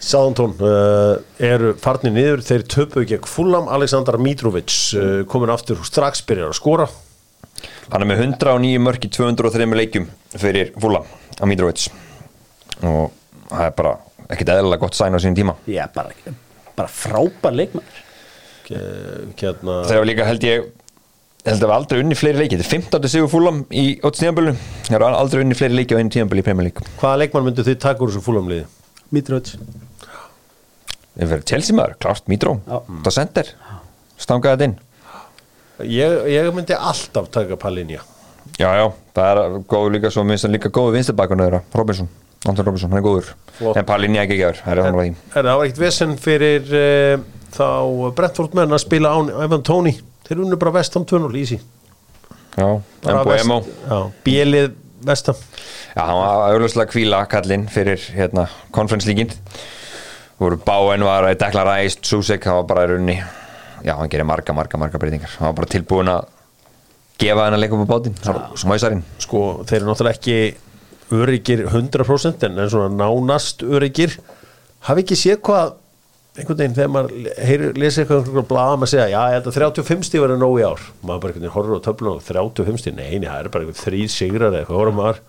Sáðantón uh, eru farnir niður, þeir töpu gegn Fulham, Aleksandar Mitrovic uh, komin aftur og strax byrjar að skora. hann er með 109 mörk í 203 leikjum fyrir Fúla á Mitrovic. Og það er bara ekkert eðlilega gott sæn á sínum tíma. Já, bara, bara frábær leikmaður. Ke- Hérna, þeir hafa líka held ég held að hafa aldrei unni fleiri leiki. Þetta er 15. sigur Fúlam í ótstíðanbölu þeir hafa aldrei unni fleiri leiki á einu tíðanbölu í Premier League. Hvaða leikmann myndu þið taka úr þessu Fulham-liði? Mitrovic. Verið Chelsea maður, klart Mitró það sendir, stangaði þetta inn. Ég, ég myndi alltaf taka Palinja já já, það er góður líka svo minnst hann líka góður vinstirbakun þeirra, Robinson Anton Robinson, hann er góður. Flott. en Palinja ekki gefur, það er þannig að því það var ekkert vesen fyrir uh, þá Brentford menn að spila án Ivan Tóni? Þeir unnu bara vestam 2-0 easy. Já, Bara en Boemo Já, bjelið vestam Já, hann var auðvitað kvíla kallinn fyrir hérna, konferenslíkin voru Báen var að dekla ræst Susek, hann var bara í rauninni já, hann gerir marga, marga, marga breytingar. Hann var bara tilbúin að gefa henn að leika upp á bátinn, smæsarinn Sko, þeir eru náttúrulega ekki öryggir 100% en, svona nánast öryggir. Hafi ekki séð hvað einhvern veginn þegar maður lesi eitthvað einhverjum blaða maður segja, já, ég held að 35 stíð verið nóg í ár. Maður bara einhvern veginn horfður á töflun og 35 stíð, nei, nei, það er bara einhvern þrýr sigrar eða eitthvað, horfður maður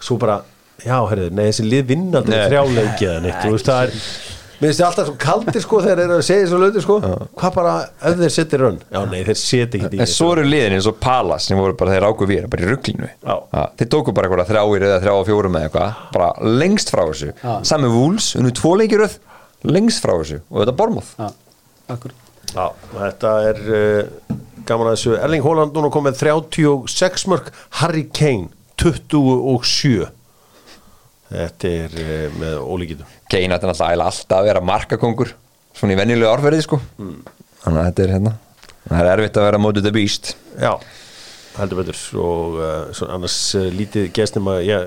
svo bara, já, herrið, nei, þessi lið vinna aldrei Nei. þrjáleiki eða neitt, þú veist, það er Mér finnst þið alltaf svo kaldir sko þegar þeir eru að segja þessu lötu sko. Hvað bara, ef þeir setja rönn Já, nei, þeir setja ekki í en svo eru liðin eins og Palas sem voru bara þeir ákveð við, bara í rugglinu Já. þeir tóku bara eitthvað þrjáir eða þrjá og fjórum eða eitthvað, bara lengst frá þessu. Já. sami Wools, unnu tvo leikiröð lengst frá þessu, og þetta er Bormoth já, akkur Já, þetta er uh, gaman að þessu. Erling Haaland núna komið 36 mörg Harry Kane 27 Þetta er uh, með ólíkitum Kane ætti náttúrulega eiginlega alltaf að vera markakongur svona í venjulegu árferði sko. Þannig að þetta er hérna. Það er erfitt að vera mótið the beast. Já, heldur betur. Og uh, annars uh, lítið gestum að já,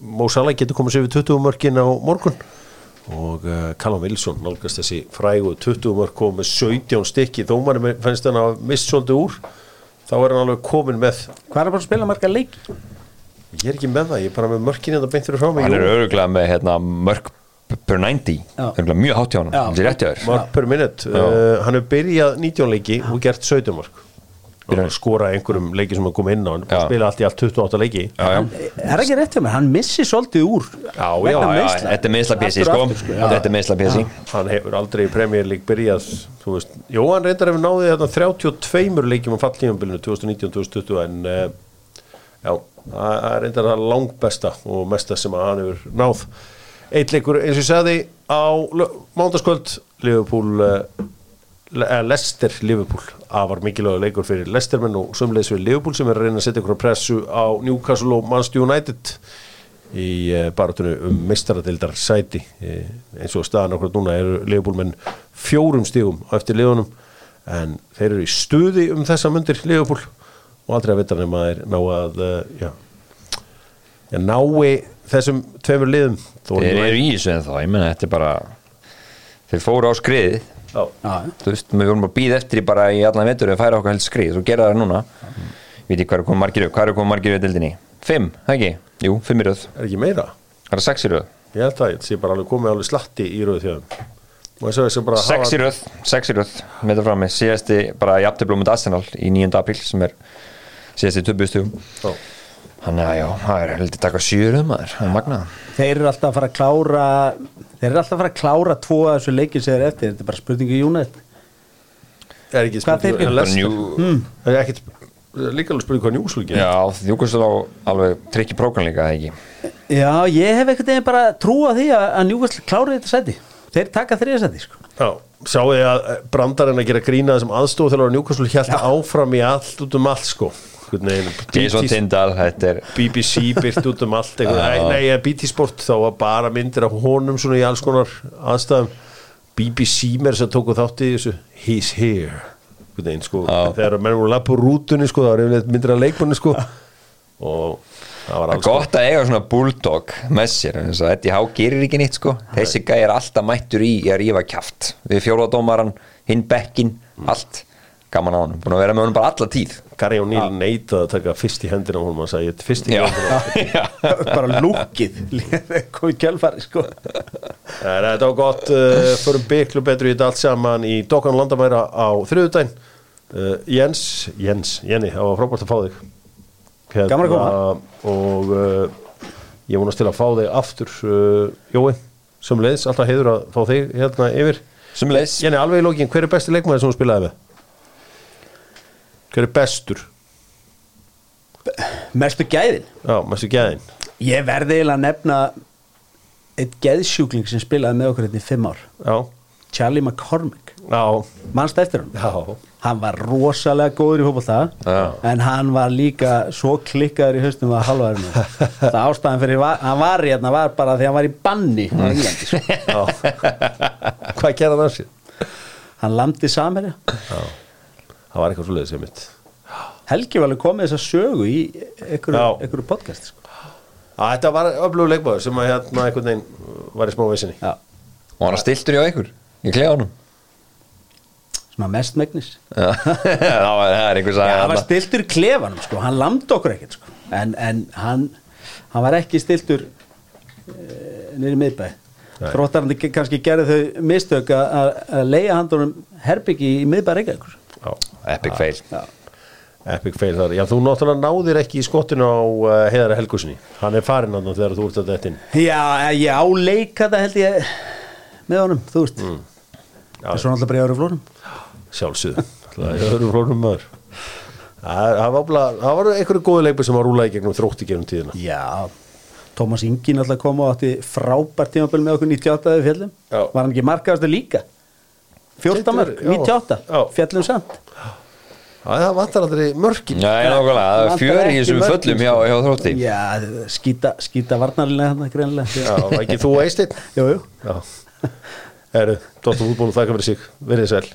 Mo Salah getur komið sér við 20 mörkin á morgun. Og uh, Callum Wilson nálgast þessi frægu 20 mörk komið með 17 stykki. Þó mann fannst hann að mist svolítið úr. Þá er hann alveg komin með Hvað er bara að spila marga leik? Ég er ekki með það, ég er bara með mörkin þetta beint fyrir frá mig hann er öruglega með hérna, mörg per 90 Já. öruglega mjög hátt hjá hann þetta er rétt hjá þér. Mark per minute. Já. uh, hann hefur byrjað 19 leiki og gert 17 mörk. Og skora einhverjum leiki sem hann kom inn á hann spila allt í allt 28 leiki. Já, já. Er ekki rétt hjá mér? Hann missi svolítið úr Já, já, vegna Já, já, þetta er Aftur sko. sko. Þetta er meðsla pjessi hann hefur aldrei í Premier League byrjað þú veist, jú hann reyndar hefur náðið þarna 32 leikjum á falltífumbilinu 2019-2020 en uh, já, það er reyndar það langbesta og mesta sem að hann hefur náð. Eitt leikur eins og ég sagði á mándaskvöld Liverpool uh, Le- Leicester Liverpool. Afar mikilvægur leikur fyrir Leicestermenn og sömulegis fyrir Liverpool sem er að reyna að setja ykkur pressu á Newcastle og Manchester United í uh, barátunni um meistaradildar sæti. Eins og staðan okkur núna eru Liverpool menn fjórum stígum á eftir liðunum en þeir eru í stuði um þessa myndir Liverpool og aldrei að vita nema þeir ná að uh, já, já, nái þessum tveimur liðum. Þeir eru í þessu en þá, ég menna þetta er bara þeir fóru á. Já, þú veist, við vorum að býða eftir í bara í allan vetur að færa okkur held skrið, svo gera það núna. Veit ég hvað er komið margir hvað er komið margir í dildinni? Fimm, það ekki? Jú, fimm í röð, er ekki meira? það er sex í röð. Ég held að ég sé bara alveg komið alveg slatti í rauð þjóðum sex í röð, sex í röð með það fram með síðasti bara í afturblómið Arsenal í 9. apríl sem er síðasti töpustugum Já. þannig að já, það er heldur taka sjúröð maður, það er magnað. Þeir eru alltaf að fara að klára Þeir eru alltaf að fara að klára tvo af þessu leikir sem þeir eru eftir. Þetta er bara spurningu í United. Er ekki Hvað þeir spurning gera? en Leicester- Njú- Það er ekkit líka alveg spurning hvað njúslu Já, þjúkast á alveg trikki prógram líka, eða ekki? Já, ég hef einhvern veginn bara trú á því að, að Newcastle klára þetta seti Þeir taka þriða seti sko. Já, sjáu þið að brandarinn að gera grína þessum aðstofu þegar Newcastle held áfram í allt út um allt sko Jason Tindal, þetta BBC byrt út um allt nei, nei, BT Sport þá var bara myndir af honum svona í alls konar aðstæðum. BBC mér sem tóku þátt í þessu. He's here. Veginn, sko. Þegar menn voru lapp á rútunni sko, það var yfirleitt myndir af leikmanni sko. og það var alls gott að eiga svona bulldog með sér og Eddie Há gerir ekki nýtt sko. Þessi gæði er alltaf mættur í að rífa kjaft. Við fjóraðdómaran, hinn bekkin allt, gaman á hann búin að vera með honum bara alla tíð. Gary O'Neill neitaði að taka fyrst í hendina honum hann sagði, fyrst í hendina já. Bara lúkið. Komið kjálfari sko. Þetta var gott, uh, förum byglu betur í þetta allt saman. Í Dokkan Landamæra á þriðudaginn uh, Jens, Jens, Jenny, það var frábært að fá þig. Hérna, Gaman að koma. Og uh, ég vonast til að fá þig aftur uh, Jói, sem leiðis, alltaf heiður að fá þig hérna yfir. Sem leis Jenny, alveg í lókin, hver er besti leikmaður sem þú spilaði með? Hver er bestur? Mestu gæðin Já, mestu gæðin Ég verði eiginlega að nefna eitt geðsjúkling sem spilaði með okkur hérna í fimm ár Já, Charlie McCormick já, Manst eftir hann? já Hann var rosalega góður í Já. en hann var líka svo klikkaður í haustum að halvaðurinn það ástæðan fyrir hann var hérna var bara því hann var í banni á Englandi sko. Já. Hvað gerði hann sér? hann landi samherja Það var eitthvað svo leiðis ég mitt Helgi var alveg komið þess að sögu í einhverju, podcast sko. Að þetta var öflugur leikmaður sem að hérna einhvern veginn var í smá veisinni Já, og hann stiltur hjá ykkur í kleðanum svona mest megnis. Já, það var- það er einhver Já, sagði hann var stiltur klefanum sko. hann lamdi okkur ekkert sko. en, en hann, hann var ekki stiltur e, niður í miðbæ. Nei. þróttarandi kannski gerði þau mistök að- að að leiða handunum herbyggi í miðbæ Reykjavíkur. Já, epic fail. Já. epic fail þar. Já, þú náttúrulega náðir ekki í skottinu á uh, Heiðara Helgusinni Hann er farinn hann þegar þú ert að þetta inn. Já, ég áleika þetta held ég með honum, þú veist. Mm. Það er svona alltaf bara í ára flórum. Sjálfsögðu. Það öðru flórum maður. Það það var það einhverju góðu leikmið sem var rúlaði gegnum þrótti gegnum tíðina. Já, Tómas Ingi náttúrulega kom og átti frábært tímabil með okkur 98 við fjallum. Já. var hann ekki markaðastu líka 14 mark, Já. 98 Já. fjallum samt. Já, það vantar aldrei mörkin. Já, ég nákvæmlega, það er Vantar fjör í þessum föllum hjá, hjá þrótti. Já, skýta, skýta varnarlega hann greinlega Já, ekki þú eistinn Jú, jú. Herru, Dóttar fútból, þakka fyrir sig. Verðið sæl